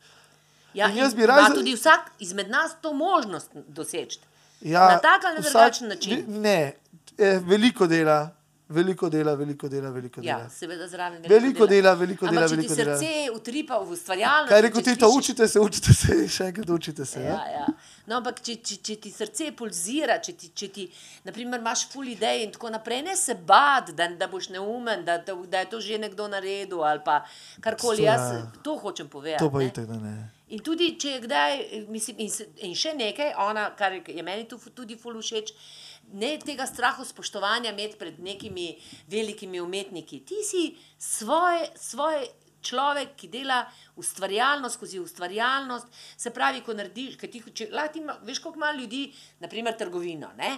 Ja, in jaz bi raje za- tudi vsak izmed nas to možnost doseči. Ja, Na tak ali na drugačen način? Ne, eh, veliko dela, veliko dela, veliko dela, veliko dela. Ja, seveda zraven Veliko dela, veliko Ampak dela, če veliko ti dela. srce utripa v ustvarjalnost. Kaj je rekel če ti, to pišeš- učite se, učite se, [LAUGHS] še enkrat učite se. Ja, Ja? ja. No, ampak če, če, če ti srce pulzira, če ti, če ti naprimer, imaš ful ideje in tako naprej, ne se bad, da, da boš neumen, da, da, da je to že nekdo naredil ali pa karkoli. Ja. Jaz to hočem povedati. To pa ne. itek, da ne. In tudi, če je kdaj, mislim, in, se- in še nekaj, ona, kar je meni tu fu- tudi ful všeč, ne tega strahu spoštovanja imeti pred nekimi velikimi umetniki. Ti si svoj, svoj človek, ki dela ustvarjalno skozi ustvarjalnost. Se pravi, ko narediš, ti, če, lahko ti ima, veš, koliko ima ljudi, naprimer trgovino. Ne?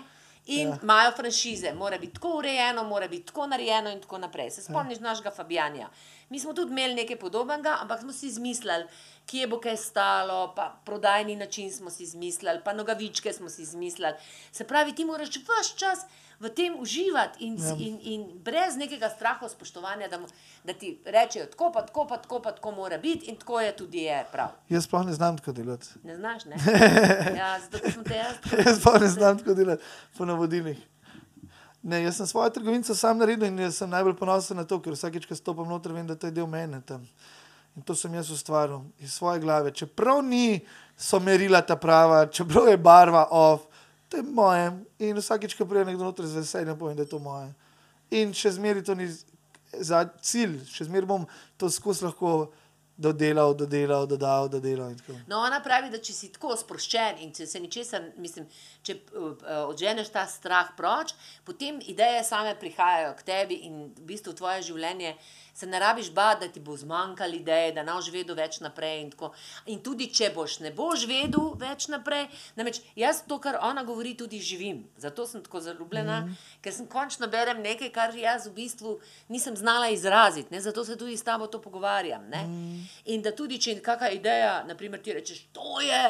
In Ja. imajo franšize, mora biti tako urejeno, mora biti tako narejeno, in tako naprej. Se spomniš našega Fabijanja. Mi smo tudi imeli nekaj podobnega, ampak smo si izmislili, kje bo kaj stalo, pa prodajni način smo si izmislili, pa nogavičke smo si izmislili. Se pravi, ti moraš vse čas v tem uživati in, Ja. in, in brez nekega straha, spoštovanja, da, mu, da ti rečejo, tako pa tako, pa tako pa tako mora biti in tako je tudi je prav. Jaz sploh ne znam tako delati. Ne znaš, ne? [LAUGHS] Ja, zato sem te jaz. Jaz pa ne znam tako delati po navodilih. Ne, jaz sem svojo trgovino sam naredil in sem najbolj ponosen na to, ker vsakeč, ko stopim noter, vem, da to je del mene tam. In to sem jaz ustvaril iz svoje glave. Čeprav ni so merila ta prava, čeprav je barva off, to je moje. In vsakeč, ko pride nekdo noter z veseljem, povem, da je to moje. In še zmeraj to ni za cilj, še zmeraj bom to skozi lahko dodelal, dodelal, dodal, dodelal. No, ona pravi, da če si tako sproščen in če se ničesar, mislim, če uh, uh, odženeš ta strah proč, potem ideje same prihajajo k tebi in v bistvu tvoje življenje se ne rabiš bati, da ti bo zmanjkalo ideje, da ne boš vedel več naprej. In, tako. in tudi če boš ne boš vedel več naprej, namreč jaz to, kar ona govori, tudi živim. Zato sem tako zaljubljena, mm -hmm. ker sem končno berem nekaj, kar jaz v bistvu nisem znala izraziti. Ne? Zato se tudi s tabo to pogovarjam. Mm. In da tudi, če je kakšna ideja, naprimer, ti rečeš, to je,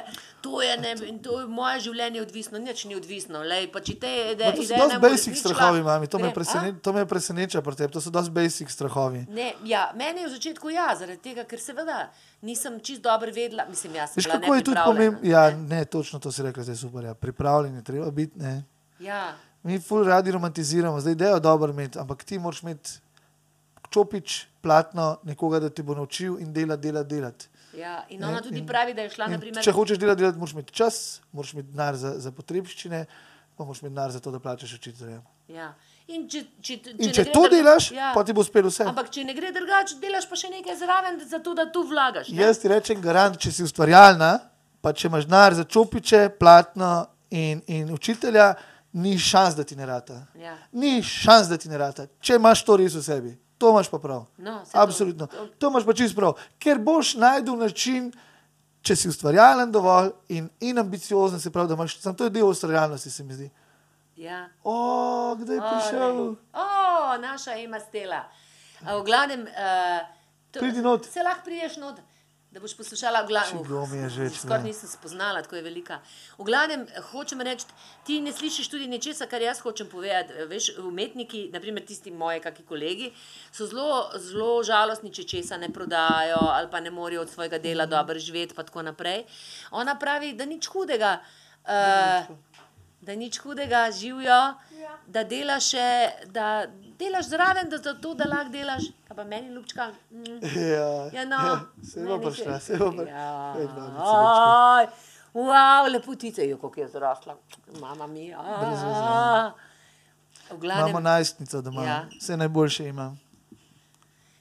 to je, ne, to je moje življenje odvisno, nič ni odvisno. Lej, pa ide, Ma To so dosti ne basic uresničila, strahovi, mami, to me, grem, a? presene, to me preseneča pri tebi, to so dosti basic strahovi. Ne, ja, meni je v začetku ja, zaradi tega, ker seveda nisem čist dobro vedela. Mislim, jaz sem Veš, kako je tudi pomembno? Ja, ne, točno to si rekel, zdaj je super. Ja. Pripravljen je treba biti. Ne. Ja, Mi ful radi romantiziramo, zdaj idejo dobro imeti, ampak ti moraš imeti čopič, platno, nekoga, da ti bo naučil in dela, dela, delati. ja. In Ne, ona tudi in- pravi, da je šla, In naprimer, Če hočeš delati, delati, moraš imeti čas, moraš imeti denar za, za potrebščine, pa moraš imeti denar za to, da plačeš učitelja. ja. In če, če, če, In ne če to drug- delaš, ja. pa ti bo uspelo vse. Ampak če ne gre drugače, delaš pa še nekaj zraven, zato da tu vlagaš. ne? Jaz ti rečem, garant, če si ustvarjalna, pa če imaš denar za čopiče, platno in, in učitelja, ni šans, da ti ne rata. Ja. Ni šans, da ti ne rata, če imaš to res v sebi. To imaš pa prav. No, saj to- Absolutno. to- To imaš pa čist prav. Ker boš najdel način, če si ustvarjalen dovolj in, in ambiciozen, se pravi, da imaš, samo to je del ustvarjalnosti, se mi zdi. Ja. O, kdaj je prišel? O, naša ima stela. V glavnem, uh, to. Se lahko priješ not, da boš poslušala že, Skoraj nisem spoznala, tako je velika. V glavnem, hočem reči, ti ne slišiš tudi nečesa, kar jaz hočem povedati. Veš, umetniki, naprimer tisti moji, kakšni kolegi, so zelo, zelo žalostni, če česa ne prodajo ali pa ne morejo od svojega dela dobro živeti, pa tako naprej. Ona pravi, da nič hudega. Uh, da nič hudega živijo, da delaš, še, da delaš zraven, da zato, da lahko delaš, kaj pa meni ljubčka. Mm. Ja, Ja, no, se bo prišla, se bo prišla. Ja. Ej, no, Wow, lepotica je, kako je zrasla. Mama mi. Glavnem, Imamo najstnico doma, Ja. vse najboljše ima.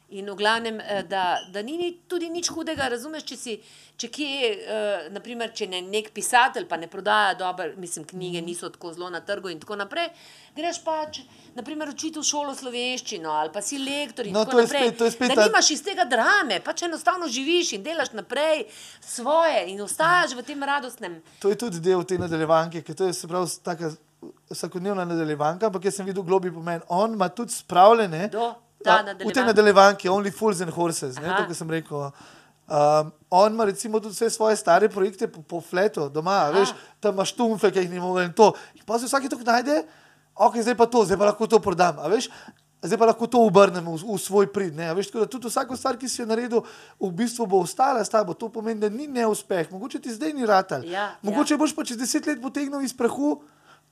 In v glavnem, eh, da, da ni tudi nič hudega, razumeš, če si, če kje, uh, naprimer, če ne nek pisatelj pa ne prodaja dobro, mislim, knjige niso tako zelo na trgu in tako naprej, greš pač, naprimer, učiti v šolo slovenščino ali pa si lektor in No, tako naprej. spet- spet da nimaš iz tega drame, pač enostavno živiš in delaš naprej svoje in ostajaš v tem radostnem. To je tudi del te nadaljevanke, ker to je se pravi taka vsakodnevna nadaljevanka, ampak jaz sem videl globi pomen. On ima tudi spravljene. Do, ta a, v tej nadaljevanki, Only Fools and Horses, ne, Aha. to, kar sem rekel. Um, on ima recimo tudi vse svoje stare projekte po, po fletu doma, Aha. veš, tam imaš tumfe, ki jih ni mogel in to. In pa se vsake tok najde, ok, zdaj pa to, zdaj pa lahko to prodam, a veš. Zdaj pa lahko to obrnemo v, v svoj prid. Ne, veš, tako da tudi vsako stvar, ki si jo naredil, v bistvu bo ostala s tabo. To pomeni, da ni neuspeh. Mogoče ti zdaj ni ratal. Ja, Mogoče boš pa čez deset let potegnil iz prahu,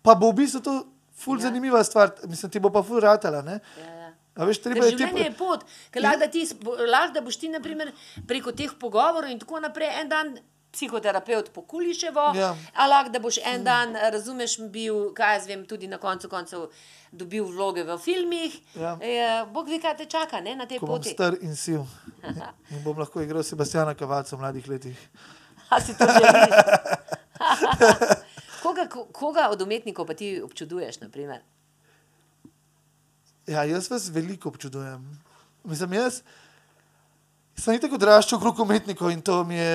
pa bo v bistvu to ful Ja. zanimiva stvar. Mislim, ti bo pa ful ratala. Ne? Ja, ja. A veš, treba je te. življenje je pot, ker lahko da, ti lahko da boš ti naprimer, preko teh pogovorov in tako naprej en dan psihoterapeut po Kuliševo, Ja. ali lahko da boš en dan, razumeš, bil, kaj jaz vem, tudi na koncu koncev dobil vloge v filmih. Ja. E, Bog ve, kaj te čaka ne, na tej Ko bom poti. star in siv. In bom lahko igral Sebastiana Kavaca v mladih letih. A si to želiš? [LAUGHS] koga, ko- koga od umetnikov pa ti občuduješ, naprimer? Ja, jaz vas veliko občudujem. Mislim, jaz sem tako odraščal okrog umetnikov in to mi je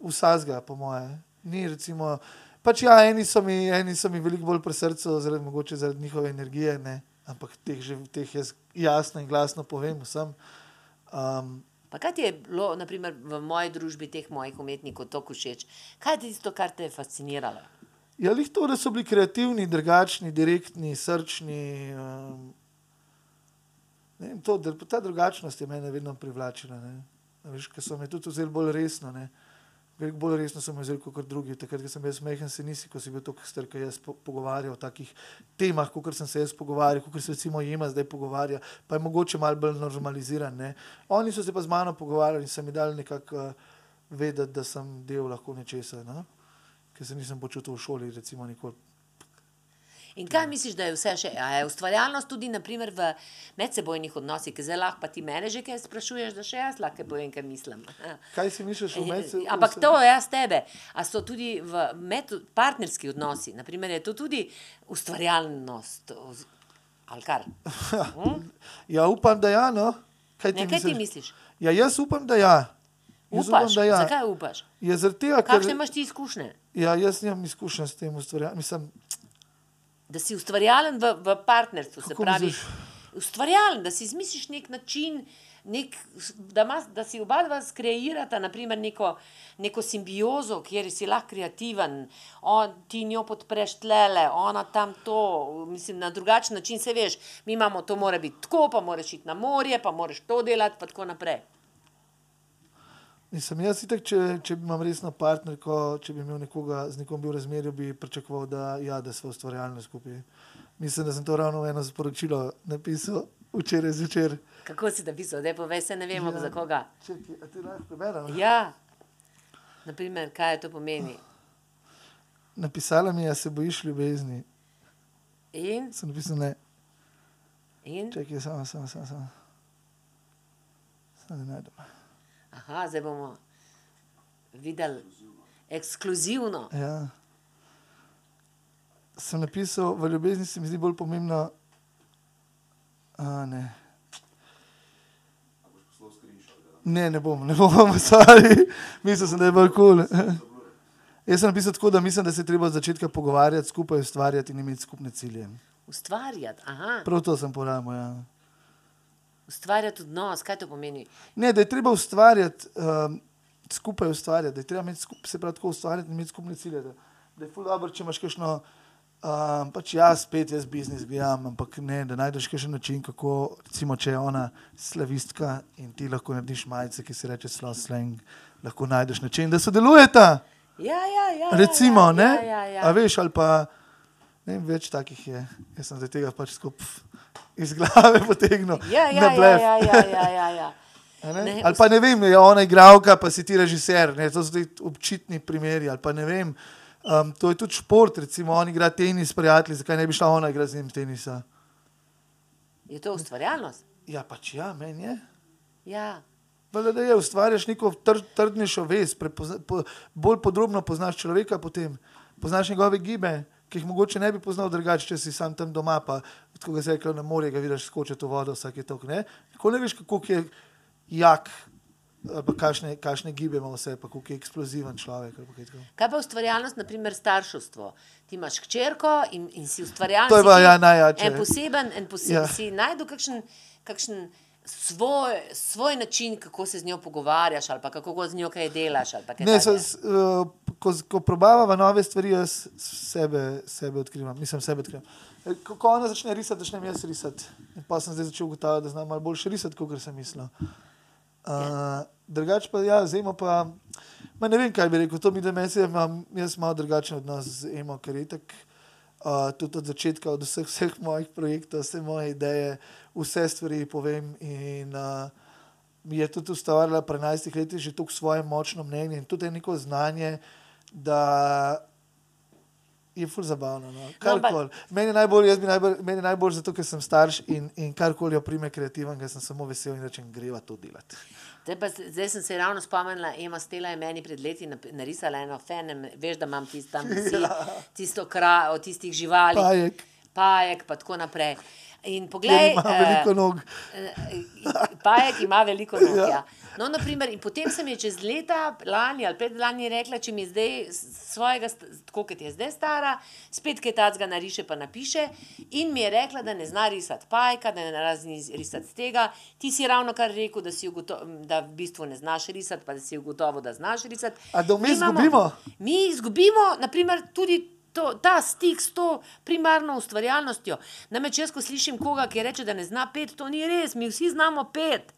vsazga, po moje. Ni recimo. Pač ja, eni so mi, eni so mi veliko bolj pri srcu, zaradi, mogoče zaradi njihove energije, ne? ampak teh, že, teh jaz jasno in glasno povem vsem. Um, Pa kaj ti je bilo, naprimer, v moji družbi teh mojih umetnikov tako všeč? Kaj je tisto, kar te je fasciniralo? Ja, lih to, da so bili kreativni, drugačni, direktni, srčni. Um, ne vem, to, ta drugačnost je mene vedno privlačila. ne. Veš, ker so me tudi vzeli bolj resno. Ne. Veliko bolj resno so me vzeli kot drugi. Takrat, ko sem bil smehen, se nisi, ko si bil tako star, kot jaz, po, pogovarjal o takih temah, kot sem se jaz pogovarjal, kot se recimo jima zdaj pogovarja, pa je mogoče malo bolj normaliziran. Ne. Oni so se pa z mano pogovarjali in so mi dali nekako uh, vedeti, da sem del lahko nečesa. No? Ker se nisem počutil v šoli, recimo, nikoli. In kaj misliš, da je vse še? A je ustvarjalnost tudi naprimer, v medsebojnih odnosih, ki zdaj lahko ti mene že kaj sprašuješ, da še jaz lahko povem, kaj mislim. [LAUGHS] Kaj si misliš o medsebojnem? Eh, Ampak to jaz tebe. A so tudi v med, partnerski odnosi, naprimer, je to tudi ustvarjalnost? Ali kar? [LAUGHS] Ja, upam, da ja. No. Kaj ti Ne, kaj ti misliš? misliš? Ja, jaz upam, da ja. Jaz Upaš? upam, ja. Zakaj upaš? Ja, tega, Kakšne ker imaš ti izkušnje? ja, jaz nimam izkušenj s tem ustvarjanjem. Da si ustvarjalen v, v partnerstvu, se Kako pravi, misliš? ustvarjalen, da si izmisliš nek način, nek, da, ima, da si oba dva skreirata naprimer, neko, neko simbiozo, kjer si lahko kreativen, on, ti njo podpreš tlele, ona tam to, mislim, na drugačen način se veš. Mi imamo to, mora biti tako, pa moraš iti na morje, pa moraš to delati, pa tako naprej. Nisem jaz itak, če, če imam resno partnerko, če bi imel nekoga, z nekom bil v razmerju, bi pričakoval, da, ja, da smo ustvarjalni skupaj. Mislim, da sem to ravno eno sporočilo napisal včeraj zvečer. Kako si napisal, da je povej, se ne vemo ja. za koga. Čekaj, a ti lahko preberem? Ja, naprimer, kaj to pomeni. Napisala mi je, se bojiš ljubezni. In, Sem napisal ne. in, Čakaj, samo, samo, samo. samo. Samo da najdem. Aha, zdaj bomo videli ekskluzivno. Ja. Sem napisal, v ljubezni se mi zdi bolj pomembno. A, ne. Ne, ne bom, ne bom, stvari. [LAUGHS] Mislil sem, da je bolj kul. Cool. Jaz sem napisal tako, da mislim, da se je treba od začetka pogovarjati, skupaj ustvarjati in imeti skupne cilje. Ustvarjati, aha. Prav to sem porabil. Ja. Ustvarjati odnos, kaj to pomeni? Ne, da je treba ustvarjati, um, skupaj ustvarjati, da je treba imeti skupaj, se pravi, tako ustvarjati in imeti skupne cilje. Da, da je ful dobro, če imaš kakšno, um, pač jaz spet jaz biznis gledam, ampak ne, da najdeš kakšen način, kako, recimo, če je ona slavistka in ti lahko narediš majice, ki se reče slow slang, lahko najdeš način, da sodelujeta. Ja, ja, ja. Recimo, ja, ne? Ja, ja, ja. A veš, ali pa ne vem, več takih je. Jaz sem zdaj tega pač skup iz glave [LAUGHS] potegnil. Ja, ja, na ja, blef. ja, ja, ja, ja, ja. [LAUGHS] A Ne? Ne, Ali pa ne vem, je ona igralka, pa si ti režiser, ne? to so ti občitni primeri. Um, to je tudi šport, recimo on igra tenis prijatelji, zakaj ne bi šla ona igrati z njim tenisa? Je to ustvarjalnost? Ja, pač ja, meni je. Ja. Valjda, da je, ustvarjaš neko tr, trdnejšo vez, prepozna, po, bolj podrobno poznaš človeka, potem poznaš njegove gibe, ki jih mogoče ne bi poznal drugače, če si sam tam doma, pa tako ga zeklo na morje, ga vidiš skočiti v vodo vsake tok. Ne? Ko ne veš, kako je jak, pa kakšne, kakšne gibe ima vse, pa kako je eksploziven človek. kaj. Kaj pa ustvarjalnost, naprimer starševstvo? Ti imaš hčerko in, in si ustvarjalen. To je pa, ja, najjače. En poseben, en poseben. Ja. Si najdu kakšen, kakšen svoj, svoj način, kako se z njo pogovarjaš, ali kako z njo kaj delaš. kaj Ne, so, s- uh, ko, ko probavamo nove stvari, jaz sebe, sebe odkrivam, nisem sebe odkrivam. E, Ko, ko ona začne risati, začnem jaz risati. In pa sem zdaj začel ugotavljati, da znam malo boljše risati, kot sem mislil. Uh, drugače pa, ja, z Emo pa, ma ne vem, kaj bi rekel, to mi da meni, imam jaz malo drugačen odnos z Emo, ker je tak, uh, tudi od začetka, od vseh, vseh mojih projektov, vse moje ideje, vse stvari povem in uh, mi je tudi ustvarjala pri 11 letih že tako svoje močno mnenje in tudi neko znanje, da je ful zabavno. No. Karkoli. Meni je najbolj, jaz bi najbolj, meni najbolj zato, ker sem starš in, in karkoli jo prime kreativen, ker sem samo vesel in rečem, greva to delati. Zdaj, pa, zdaj sem se ravno spomnila, Ema Stela je meni pred leti narisala eno fenem, veš, da imam tist, tam vsi, [LAUGHS] tisto kra, od tistih živali. Pajek. Pajek, pa tako naprej. In poglej, ima eh, veliko nog. Eh, Pajek ima veliko nog. Ja. Ja. No, naprimer, in potem sem ji čez leta, lani ali predlani, rekla, če mi zdaj svojega, tako kot je zdaj stara, spet kaj tacga nariše, pa napiše. In mi je rekla, da ne zna risati pajka, da ne zna risati tega. Ti si ravno kar rekel, da, si ugoto- da v bistvu ne znaš risati, pa da si ugotovil, da znaš risati. A da Mi izgubimo? Mi izgubimo, naprimer, tudi. To, ta stik s to primarno ustvarjalnostjo. Namreč, jaz, ko slišim koga, ki reče, da ne zna pet, to ni res, mi vsi znamo pet.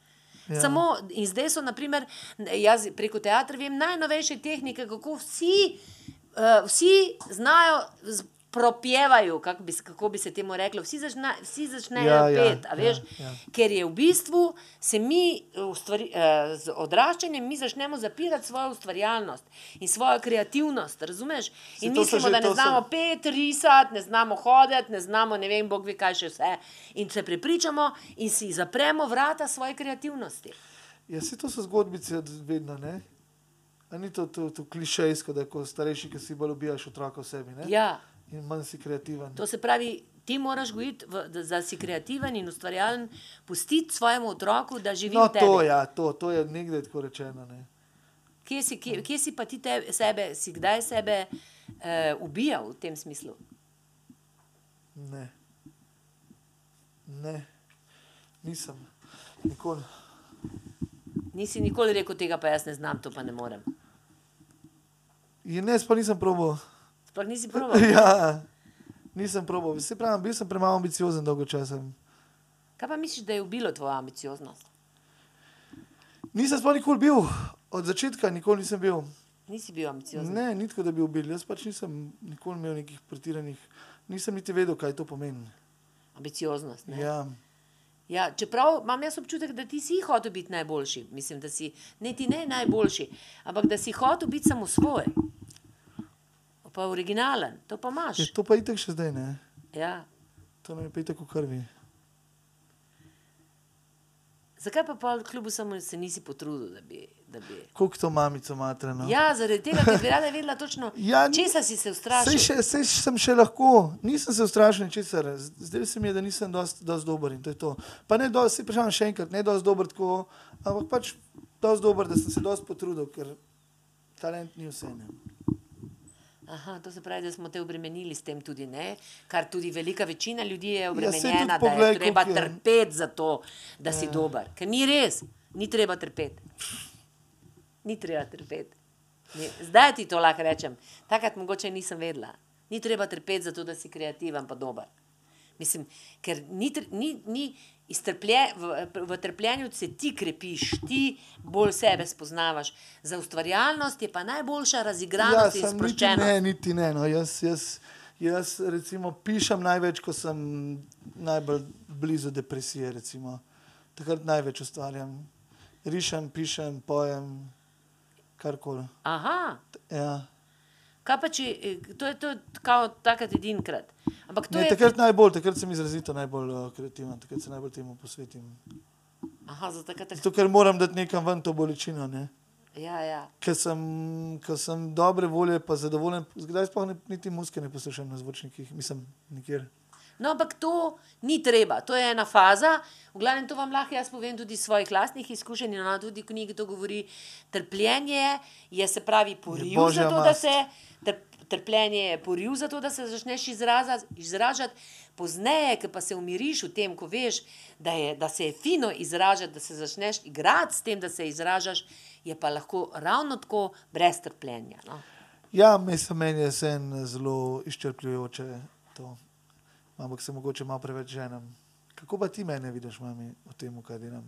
Ja. Samo, in zdaj so, naprimer, jaz preko teatra vem najnovejše tehnike, kako vsi, uh, vsi znajo, propjevajo, kako bi, kako bi se temu reklo, vsi, začna, vsi začnejo Ja, ja, ja, pet, ja, veš, ja. ker je v bistvu se mi ustvari, uh, z odraščanjem mi začnemo zapirati svojo ustvarjalnost in svojo kreativnost, razumeš? In so mislimo, že- da ne to so- znamo pet, risati, ne znamo hoditi, ne znamo ne vem, bog ve kaj še vse. In se prepričamo in si zapremo vrata svoje kreativnosti. Ja, se to so zgodbice od vedno, ne? A ni to, to, to klišejsko, da ko starejši, ki si bolj ubijaš otroka v sebi, ne? Ja. In manj si kreativen. To se pravi, ti moraš gojiti, v- da, si kreativen in ustvarjalen, pustiti svojemu otroku, da živi No, v tebi. to, ja, to, to je nekdaj tako rečeno, ne? Kje si, kje, kje si pa ti tebe, sebe, si kdaj sebe uh, ubijal v tem smislu? Ne. Ne. Nisem. Nikoli. Nisi nikoli rekel tega, pa jaz ne znam, to pa ne morem. In ne, pa nisem probal. Sploh nisi [LAUGHS] proval. ja, nisem probal. Se pravi, bil sem premalo ambiciozen dolgo časa. Kaj pa misliš, da je ubilo tvojo ambicioznost? Nisem sploh nikoli bil, od začetka nikoli nisem bil. Nisi bil ambiciozen. Ne, ni tako, da bi bil. Jaz pač nisem nikoli imel nekih pretiranih, nisem niti vedel, kaj to pomeni. Ambicioznost. Ne? Ja. Ja, čeprav imam jaz občutek, da ti si hotel biti najboljši. Mislim, da si ne ti ne najboljši, ampak da si hotel biti samo svoj. Pa originalen, to pa imaš. Je, to pa itek še zdaj ne. Ja. To nam je pa itek v krvi. Zakaj pa pol kljub vsemu se nisi potrudil, da bi. Da bi... Koliko to mamico matreno? Ja, zaradi tega, ker bi rada vedela točno, [LAUGHS] Ja, česa si se Sej, ustrašil. še, sej sem še lahko, nisem se ustrašil ničesar. Zdaj se mi je, da nisem dosti dost dober in to je to. Pa ne dosti, se prišam še enkrat, ne dosti dober tako, ampak pač dosti dober, da sem se dosti potrudil, ker talent ni vse. Ne. Aha, to se pravi, da smo te obremenili s tem tudi, ne? Kar tudi velika večina ljudi je Ja, obremenjena, da poglej, je treba je- trpeti za to, da si dober. Ker ni res, ni treba trpeti. Ni treba trpeti. Zdaj ti to lahko rečem, takrat mogoče nisem vedela. Ni treba trpeti za to, da si kreativen pa dober. Mislim, ker ni, ni, ni iztrplje, v, v trpljenju se ti krepiš, ti bolj sebe spoznavaš. Za ustvarjalnost je pa najboljša razigranost in Ja, niti sproščenost. ne, niti ne. No. Jaz, jaz, jaz recimo pišem največ, ko sem najbolj blizu depresije. Recimo. Takrat največ ustvarjam. Rišem, pišem, pojem, karkoli. Aha, Ja. Kaj pa če, eh, to je to kao takrat edinkrat. Ampak to Ne, je, takrat najbolj, takrat sem izrazito najbolj uh, kreativen, takrat se najbolj temu posvetim. aha, za takrat, tak, Zato, ker moram dati nekam ven to bolečino. Ne? ja, ja. Ker sem, ker sem dobre volje, pa zadovoljen, zdaj ne, niti muske ne poslušam na zvočnikih, mislim, nikjer. No, ampak to ni treba, to je ena faza. V glavnem, to vam lahko jaz povem tudi iz svojih lastnih izkušenj, in ona tudi knjigi to govori. Trpljenje je, se pravi, poriv božja za to, da se. Trp, trpljenje je poriv za to, da se začneš izraza- izražati, pozneje, ki pa se umiriš v tem, ko veš, da, je, da se je fino izražati, da se začneš igrati s tem, da se izražaš, je pa lahko ravno tako brez trpljenja. No? Ja, mislim, meni je vse zelo izčrpljujoče to, ampak se mogoče malo preveč ženem. Kako pa ti mene vidiš, mami, v tem, kaj delam?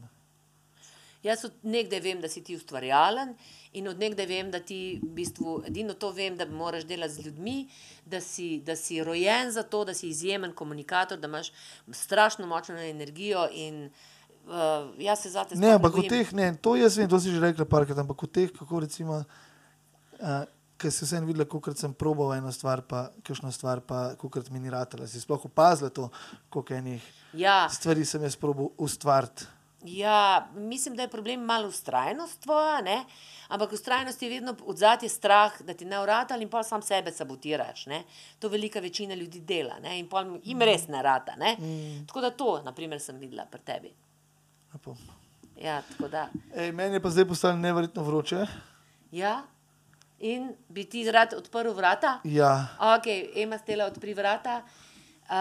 Jaz od nekdaj vem, da si ti ustvarjalen in od nekdaj vem, da ti v bistvu edino to vem, da moraš delati z ljudmi, da si, da si rojen za to, da si izjemen komunikator, da imaš strašno močno energijo in uh, jaz se zate Ne, ampak v teh, ne, to jaz vem, to si že rekla parkrat, ampak v teh, kako recimo, uh, ker si vsem videla, koliko sem probal eno stvar, pa kakšno stvar, pa koliko mi ni ratala. Si sploh opazila to, koliko enih Ja, stvari sem jaz probal ustvariti. ja, mislim, da je problem malo ustrajnost tvoja, ne? ampak ustrajnost je vedno odzadje strah, da ti ne urata in pa sam sebe sabotiraš. Ne? To velika večina ljudi dela ne? in pol jim res ne rata. Ne? Mm. Tako da to, naprimer, sem videla pri tebi. Lepo. Ja, tako da. Ej, meni je pa zdaj postalo neverjetno vroče. Ja. In bi ti rad odprl vrata? Ja, Ok, Ema stela odpri vrata. Uh,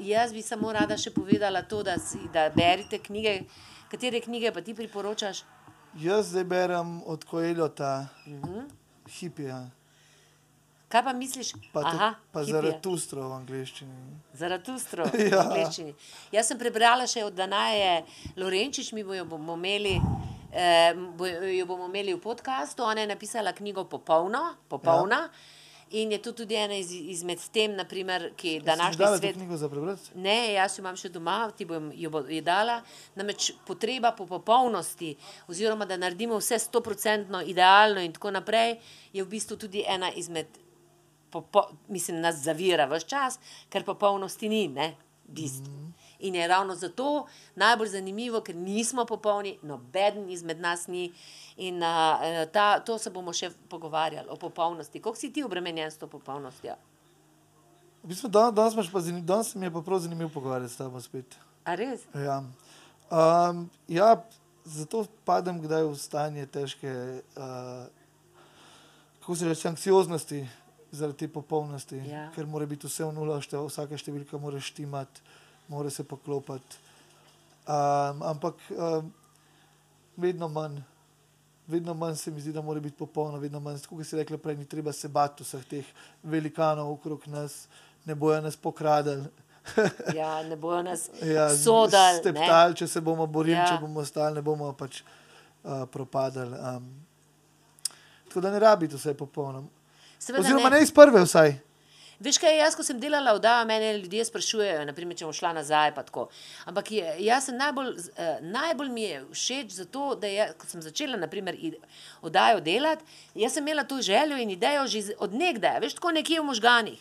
jaz bi samo rada še povedala to, da, si, da berite knjige. Katere knjige pa ti priporočaš? jaz zdaj berem od Koeljota, uh Mhm. -huh. hipija, Kaj pa misliš? pa, Aha, pa hipije. Zaratustro v angleščini. Zaratustro [LAUGHS] Ja. v angleščini. Jaz sem prebrala še od Danaje Lorenčič, mi bojo bomo imeli. Jo bomo imeli v podkastu, ona je napisala knjigo Popolno, popolna. Ja. In je to tudi ena iz, izmed tem, naprimer, ki Si današnji dala to svet. knjigo za prebrati? Ne, jaz jo imam še doma, ti bom jo, bo, jo dala. Namreč potreba po popolnosti, oziroma da naredimo vse stoprocentno idealno in tako naprej, je v bistvu tudi ena izmed, popo, mislim, nas zavira vse čas, ker popolnosti ni, ne, bistvo. Mm. In je ravno zato najbolj zanimivo, ker nismo popolni, noben izmed nas ni. In uh, ta, to se bomo še pogovarjali o popolnosti. Kako si ti obremenjen s to popolnostjo? V bistvu, danes, danes, imaš pa zanim- danes mi je pa prav zanimivo pogovarjati s tabo spet. A res? Ja. Um, ja, zato padem kdaj v stanje težke, uh, kako se reče, anksioznosti zaradi te popolnosti, Ja. ker mora biti vse v nula, šte, vsaka številka mora štimati, mora se poklopiti. Um, ampak um, vedno manj. Vedno manj se mi zdi, da mora biti popolno, vedno manj. Kot si rekla prej, ni treba se bati vseh teh velikanov okrog nas, ne bojo nas pokradili. [LAUGHS] Ja, ne bojo nas Ja, sodali. ne. Steptal, če se bomo borili, Ja. ja. če bomo ostali, ne bomo pač uh, propadali. Um, tako da ne rabite vse popolno. Seveda Oziroma ne. ne iz prve vsaj. Veš kaj, jaz, ko sem delala v DAO, mene ljudje sprašujejo, naprimer, če bom šla nazaj. pa tako. Ampak je, jaz sem najbolj, eh, najbolj mi je všeč zato, da je, ko sem začela naprimer, oddajo delati, jaz sem imela to željo in idejo že iz- od nekdaj, veš, tako nekje v možganih.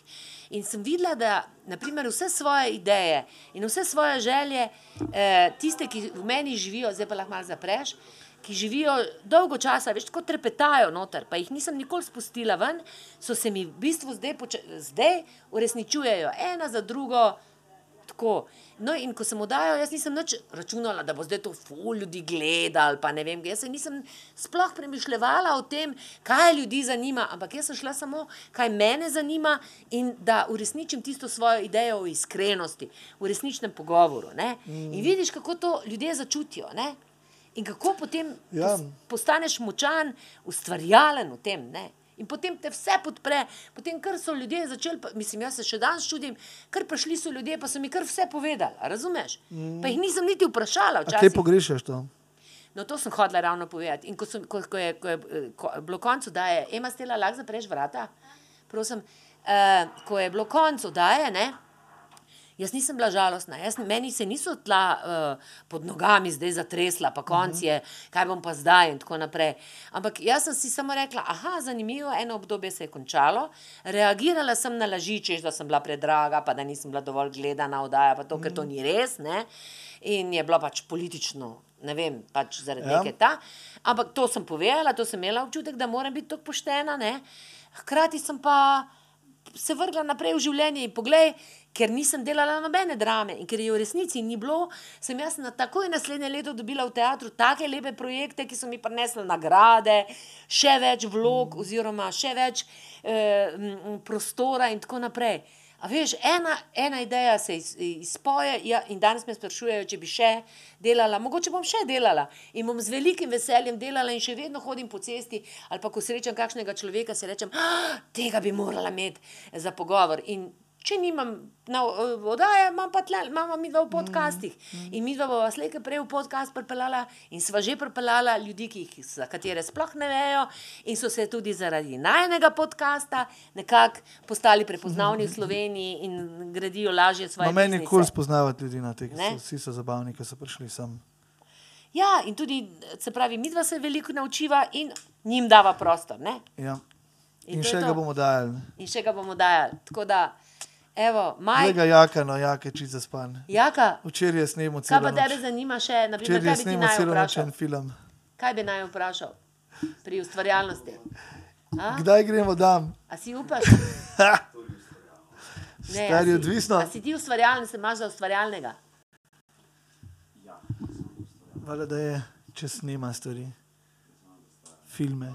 In sem videla, da naprimer, vse svoje ideje in vse svoje želje, eh, tiste, ki v meni živijo, zdaj pa lahko malo zapreš, ki živijo dolgo časa, veš, tako trepetajo noter, pa jih nisem nikoli spustila ven, so se mi v bistvu zdaj, zdaj uresničujejo ena za drugo. Tako. No, in ko sem oddajal, jaz nisem nič računala, da bo zdaj to ful ljudi gledal, pa ne vem, jaz se nisem sploh premišljala o tem, kaj ljudi zanima, ampak jaz sem šla samo, kaj mene zanima in da uresničim tisto svojo idejo o iskrenosti, v resničnem pogovoru. Ne? In vidiš, kako to ljudje začutijo. Ne? In kako potem Ja. pos- postaneš močan, ustvarjalen v tem. Ne? In potem te vse podpre, potem kar so ljudje začeli, pa, mislim, jaz se še danes čudim, kar prišli so ljudje, pa so mi kar vse povedali, razumeš? Mm. Pa jih nisem niti vprašala. Včasih. pogrešaš to? No, to sem hodila ravno povedati. In ko, sem, ko, ko, je, ko je eh, ko bilo koncu, da je Ema stela, lahko zapreš vrata. Prosim, uh, ko je bilo koncu, da je, ne. Jaz nisem bila žalostna, jaz, meni se niso tla uh, pod nogami zdaj zatresla, pa konc je, kaj bom pa zdaj in tako naprej. Ampak jaz sem si samo rekla, aha, zanimivo, eno obdobje se je končalo, reagirala sem na laži, češ, da sem bila predraga, pa da nisem bila dovolj gledana oddaja, pa to, ker to ni res, ne. In je bilo pač politično, ne vem, pač zaradi Ja. ja. neke ta. Ampak to sem povedala, to sem imela občutek, da moram biti tako poštena, ne. Hkrati sem pa se vrgla naprej v življenje in poglej, ker nisem delala nobene drame in ker je v resnici ni bilo, sem jaz na takoj naslednje leto dobila v teatru take lepe projekte, ki so mi prinesle nagrade, še več vlog oziroma še več eh, prostora in tako naprej. A veš, ena, ena ideja se iz, izpoje ja, in danes me sprašujejo, če bi še delala, mogoče bom še delala in bom z velikim veseljem delala in še vedno hodim po cesti ali pa ko srečam kakšnega človeka, si rečem, "Ah, tega bi morala imeti za pogovor. In če nimam na oddaje, imam pa tle, imamo mi dva v podcastih. In mi dva bova slejke prej v podcast pripeljala in sva že pripeljala ljudi, ki jih, za katere sploh ne vejo in so se tudi zaradi najnega podcasta nekako postali prepoznavni v [LAUGHS] Sloveniji in gradijo lažje svoje No, meni je kul spoznavati ljudi na teh, vsi so zabavni, ki so prišli sem. Ja, in tudi, se pravi, mi dva se veliko naučiva in njim dava prostor. Ne? Ja. In In še ga bomo dajali. In še ga bomo dajali. Tako da, evo, maj, Lega jaka, no jaka, čisto zaspan. jaka, Včeraj je kaj celo pa tebe zanima še, naprimer, Včeraj je kaj bi ti naj vprašal? film. Kaj bi naj vprašal pri ustvarjalnosti? A, Kdaj gremo tam? a si upaš? Ne, a Stari, si- odvisno. A si ti ustvarjalen, se imaš za ustvarjalnega? Vala, da je, če snema stvari. Filme.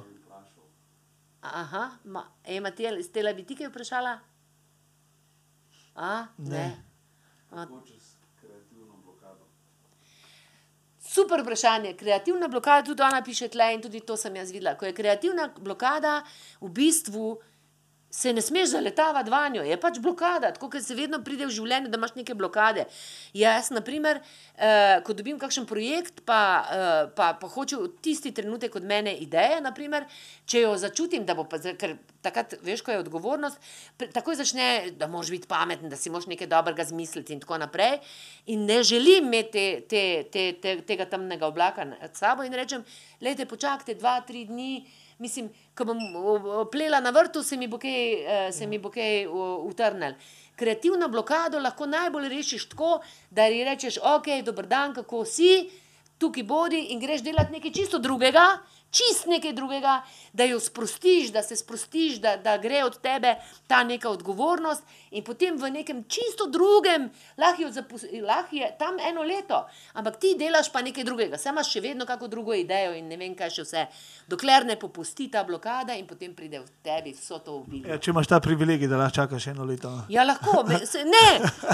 Aha, ma, ej, Matija, stela bi ti kaj vprašala? A, ne. Ne. A, Super vprašanje. Kreativna blokada, tudi ona piše tle in tudi to sem jaz videla. Ko je kreativna blokada, v bistvu se ne smeš zaletavati vanjo, je pač blokada, tako kot se vedno pride v življenju, da imaš neke blokade. Jaz, na primer, eh, ko dobim kakšen projekt, pa, eh, pa, pa hoče v tisti trenutek od mene ideje, naprimer, če jo začutim, da bo pa, ker takrat, veš, ko je odgovornost, pre- takoj začne, da moraš biti pameten, da si moraš nekaj dobrega zmisliti in tako naprej. In ne želim imeti te, te, te, te, tega temnega oblaka nad sabo in rečem, lejte, počakajte dva, tri dni. Mislim, ko bom plela na vrtu, se mi bo kaj, eh, se mi bo kaj utrnil. Kreativno blokado lahko najbolj rešiš tako, da ji rečeš, ok, dober dan, kako si, tukaj bodi in greš delati nekaj čisto drugega, čist nekaj drugega, da jo sprostiš, da se sprostiš, da, da gre od tebe ta neka odgovornost in potem v nekem čisto drugem, lahko, jo zapus- lahko je tam eno leto, ampak ti delaš pa nekaj drugega, sam imaš še vedno kako drugo idejo in ne vem kaj še vse, dokler ne popusti ta blokada in potem pride v tebi vso to obilje. Ja, če imaš ta privilegij, da lahko čakaš eno leto. Ja, lahko, me, se, ne,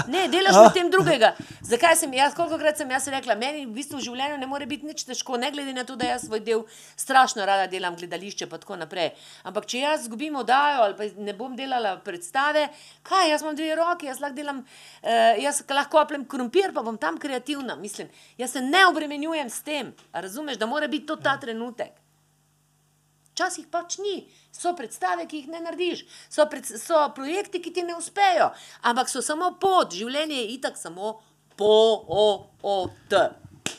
ne, delaš na tem drugega. Zakaj sem jaz, kolikokrat sem jaz rekla, meni v bistvu v življenju ne more biti nič težko, ne glede na to, da jaz svoj del strašno rada delam, gledališče pa tako naprej. Ampak če jaz izgubim oddajo ali pa ne bom delala predstave, kaj, jaz imam dve roki, jaz lahko delam, uh, jaz lahko kopljem krompir, pa bom tam kreativna. Mislim, jaz se ne obremenjujem s tem, razumeš, da mora biti to ta trenutek. Včasih pač ni. So predstave, ki jih ne narediš, so, pred, so projekti, ki ti ne uspejo, ampak so samo pot, življenje je itak samo po, o, o, t.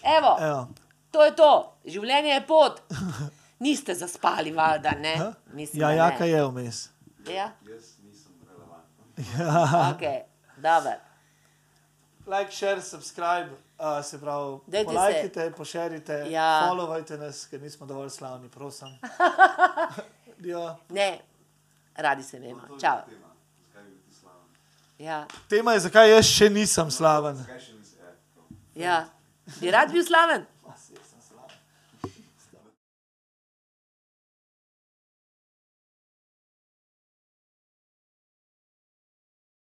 Evo, Evo. To je to, življenje je pot. [LAUGHS] Niste zaspali, valjda, ne? Mislim, Ja, da jaka ne. je vmes. Ja, Jaz nisem relevanten. ok, dobro. Like, share, subscribe, uh, se pravi, Dajte se- polajkite, pošerite, Ja. followajte nas, ker nismo dovolj slavni, prosim. [LAUGHS] ja. Ne, radi se vemo. Čau. tema. Slaven? Ja. Tema je, zakaj jaz še nisem slaven. Še nisi? Ja. Ja. Bi rad bil slaven?